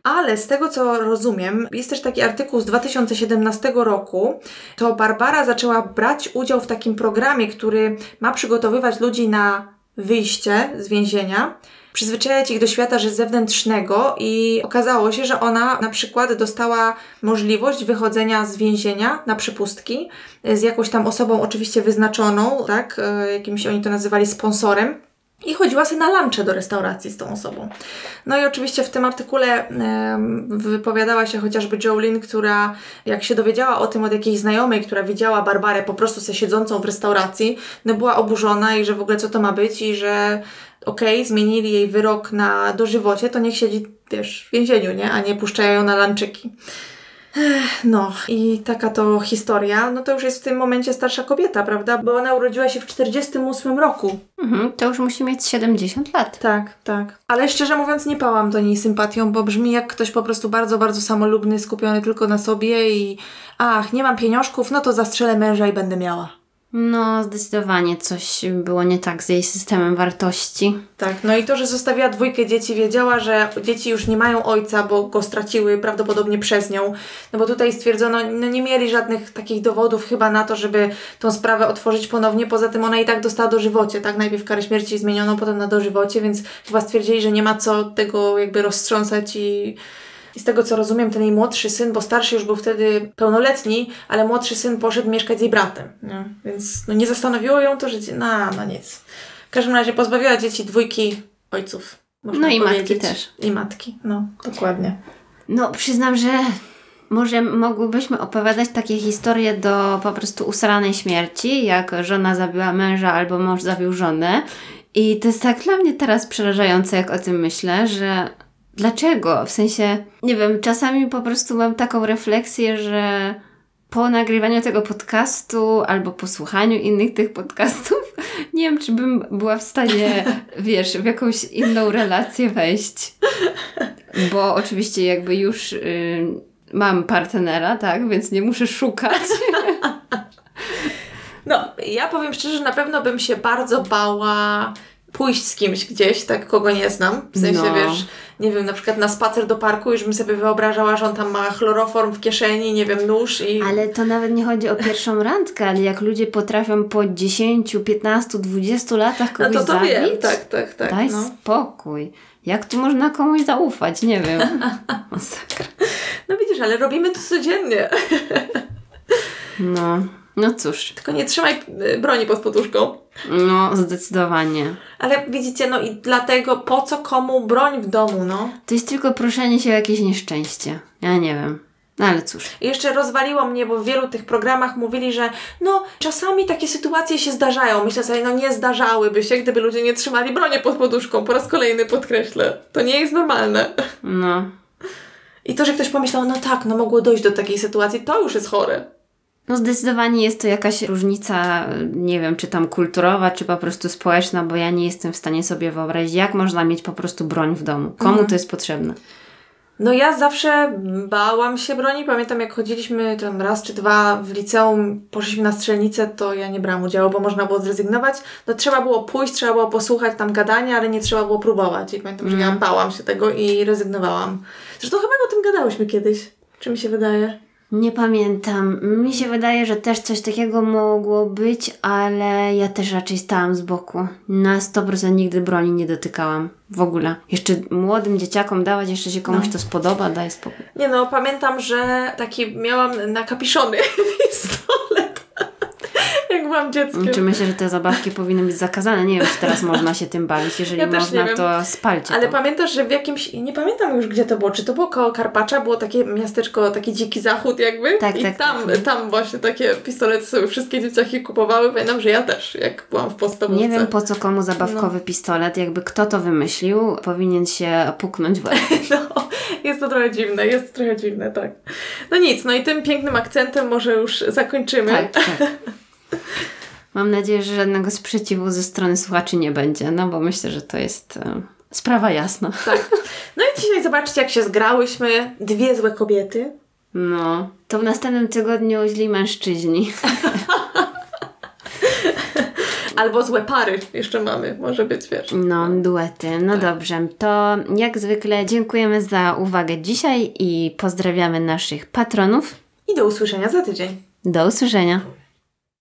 Ale z tego co rozumiem, jest też taki artykuł z 2017 roku, to Barbara zaczęła brać udział w takim programie, który ma przygotowywać ludzi na wyjście z więzienia, przyzwyczajać ich do świata zewnętrznego i okazało się, że ona na przykład dostała możliwość wychodzenia z więzienia na przepustki z jakąś tam osobą oczywiście wyznaczoną, tak, e, jakimś oni to nazywali sponsorem, i chodziła sobie na lunche do restauracji z tą osobą. No i oczywiście w tym artykule em, wypowiadała się chociażby Jolene, która jak się dowiedziała o tym od jakiejś znajomej, która widziała Barbarę po prostu se siedzącą w restauracji, no była oburzona i że w ogóle co to ma być i że okej, zmienili jej wyrok na dożywocie, to niech siedzi, wiesz, w więzieniu, nie? A nie puszczają ją na lanczyki. No i taka to historia, no to już jest w tym momencie starsza kobieta, prawda? Bo ona urodziła się w 48 roku. Mhm, to już musi mieć 70 lat. Tak, tak. Ale szczerze mówiąc, nie pałam do niej sympatią, bo brzmi jak ktoś po prostu bardzo, bardzo samolubny, skupiony tylko na sobie i ach, nie mam pieniążków, no to zastrzelę męża i będę miała. No, zdecydowanie coś było nie tak z jej systemem wartości. Tak, no i to, że zostawiła dwójkę dzieci, wiedziała, że dzieci już nie mają ojca, bo go straciły prawdopodobnie przez nią. No bo tutaj stwierdzono, no nie mieli żadnych takich dowodów chyba na to, żeby tą sprawę otworzyć ponownie. Poza tym ona i tak dostała dożywocie, tak? Najpierw karę śmierci zmieniono, potem na dożywocie, więc chyba stwierdzili, że nie ma co tego jakby roztrząsać i i z tego co rozumiem, ten jej młodszy syn, bo starszy już był wtedy pełnoletni, ale młodszy syn poszedł mieszkać z jej bratem. Nie? Więc no, nie zastanowiło ją to, że. dzie- No, nic. W każdym razie pozbawiła dzieci dwójki ojców. No i matki powiedzieć. też. I matki, no, dokładnie. No, przyznam, że może mogłybyśmy opowiadać takie historie do po prostu usranej śmierci, jak żona zabiła męża albo mąż zabił żonę. I to jest tak dla mnie teraz przerażające, jak o tym myślę, że dlaczego? W sensie, nie wiem, czasami po prostu mam taką refleksję, że po nagrywaniu tego podcastu albo po słuchaniu innych tych podcastów, nie wiem, czy bym była w stanie, wiesz, w jakąś inną relację wejść. Bo oczywiście jakby już y, mam partnera, tak, więc nie muszę szukać. No, ja powiem szczerze, że na pewno bym się bardzo bała pójść z kimś gdzieś, tak kogo nie znam. W sensie, No. wiesz, nie wiem, na przykład na spacer do parku, już bym sobie wyobrażała, że on tam ma chloroform w kieszeni, nie wiem, nóż i... Ale to nawet nie chodzi o pierwszą randkę, ale jak ludzie potrafią po 10, 15, 20 latach No kogoś to to zabić, wiem, tak, tak, tak. daj no. spokój. Jak tu można komuś zaufać? Nie wiem. Masakra. no widzisz, ale robimy to codziennie. No, no cóż, Tylko nie trzymaj y, broni pod poduszką. no zdecydowanie. Ale widzicie, no i dlatego po co komu broń w domu, no? To jest tylko proszenie się o jakieś nieszczęście. Ja nie wiem. No ale cóż. I jeszcze rozwaliło mnie, bo w wielu tych programach mówili, że no czasami takie sytuacje się zdarzają. Myślę sobie, no nie zdarzałyby się, gdyby ludzie nie trzymali broni pod poduszką. Po raz kolejny podkreślę. To nie jest normalne. No. I to, że ktoś pomyślał, no tak, no mogło dojść do takiej sytuacji, to już jest chore. No zdecydowanie jest to jakaś różnica, nie wiem, czy tam kulturowa, czy po prostu społeczna, bo ja nie jestem w stanie sobie wyobrazić, jak można mieć po prostu broń w domu. Komu to jest potrzebne? No ja zawsze bałam się broni. Pamiętam jak chodziliśmy tam raz czy dwa w liceum, poszliśmy na strzelnicę, to ja nie brałam udziału, bo można było zrezygnować. No trzeba było pójść, trzeba było posłuchać tam gadania, ale nie trzeba było próbować. I pamiętam, że ja bałam się tego i rezygnowałam. Zresztą chyba o tym gadałyśmy kiedyś. Czy mi się wydaje? Nie pamiętam. Mi się wydaje, że też coś takiego mogło być, ale ja też raczej stałam z boku. Na 100% nigdy broni nie dotykałam. W ogóle. Jeszcze młodym dzieciakom dawać, jeszcze się komuś to spodoba, daj spokój. Nie no, pamiętam, że taki miałam nakapiszony pistolet. Jak byłam dzieckiem. Czy myślę, że te zabawki powinny być zakazane? Nie wiem, czy teraz można się tym bawić. Jeżeli Ja można, to spalcie Ale to. pamiętasz, że w jakimś, nie pamiętam już gdzie to było, czy to było koło Karpacza, było takie miasteczko, taki dziki zachód jakby Tak, i tak, tam, tak. tam właśnie takie pistolety sobie wszystkie dzieciaki kupowały, pamiętam, że ja też, jak byłam w podstawówce. Nie wiem po co komu zabawkowy No. pistolet, jakby kto to wymyślił, powinien się puknąć w łeb. No, jest to trochę dziwne, jest to trochę dziwne, tak. No nic, no i tym pięknym akcentem może już zakończymy. Tak, tak. Mam nadzieję, że żadnego sprzeciwu ze strony słuchaczy nie będzie, no bo myślę, że to jest e, sprawa jasna. tak. No i dzisiaj zobaczcie, jak się zgrałyśmy, dwie złe kobiety. No, to w następnym tygodniu źli mężczyźni. Albo złe pary jeszcze mamy, może być, wiesz. No, duety. No dobrze, to jak zwykle dziękujemy za uwagę dzisiaj i pozdrawiamy naszych patronów. I do usłyszenia za tydzień. Do usłyszenia.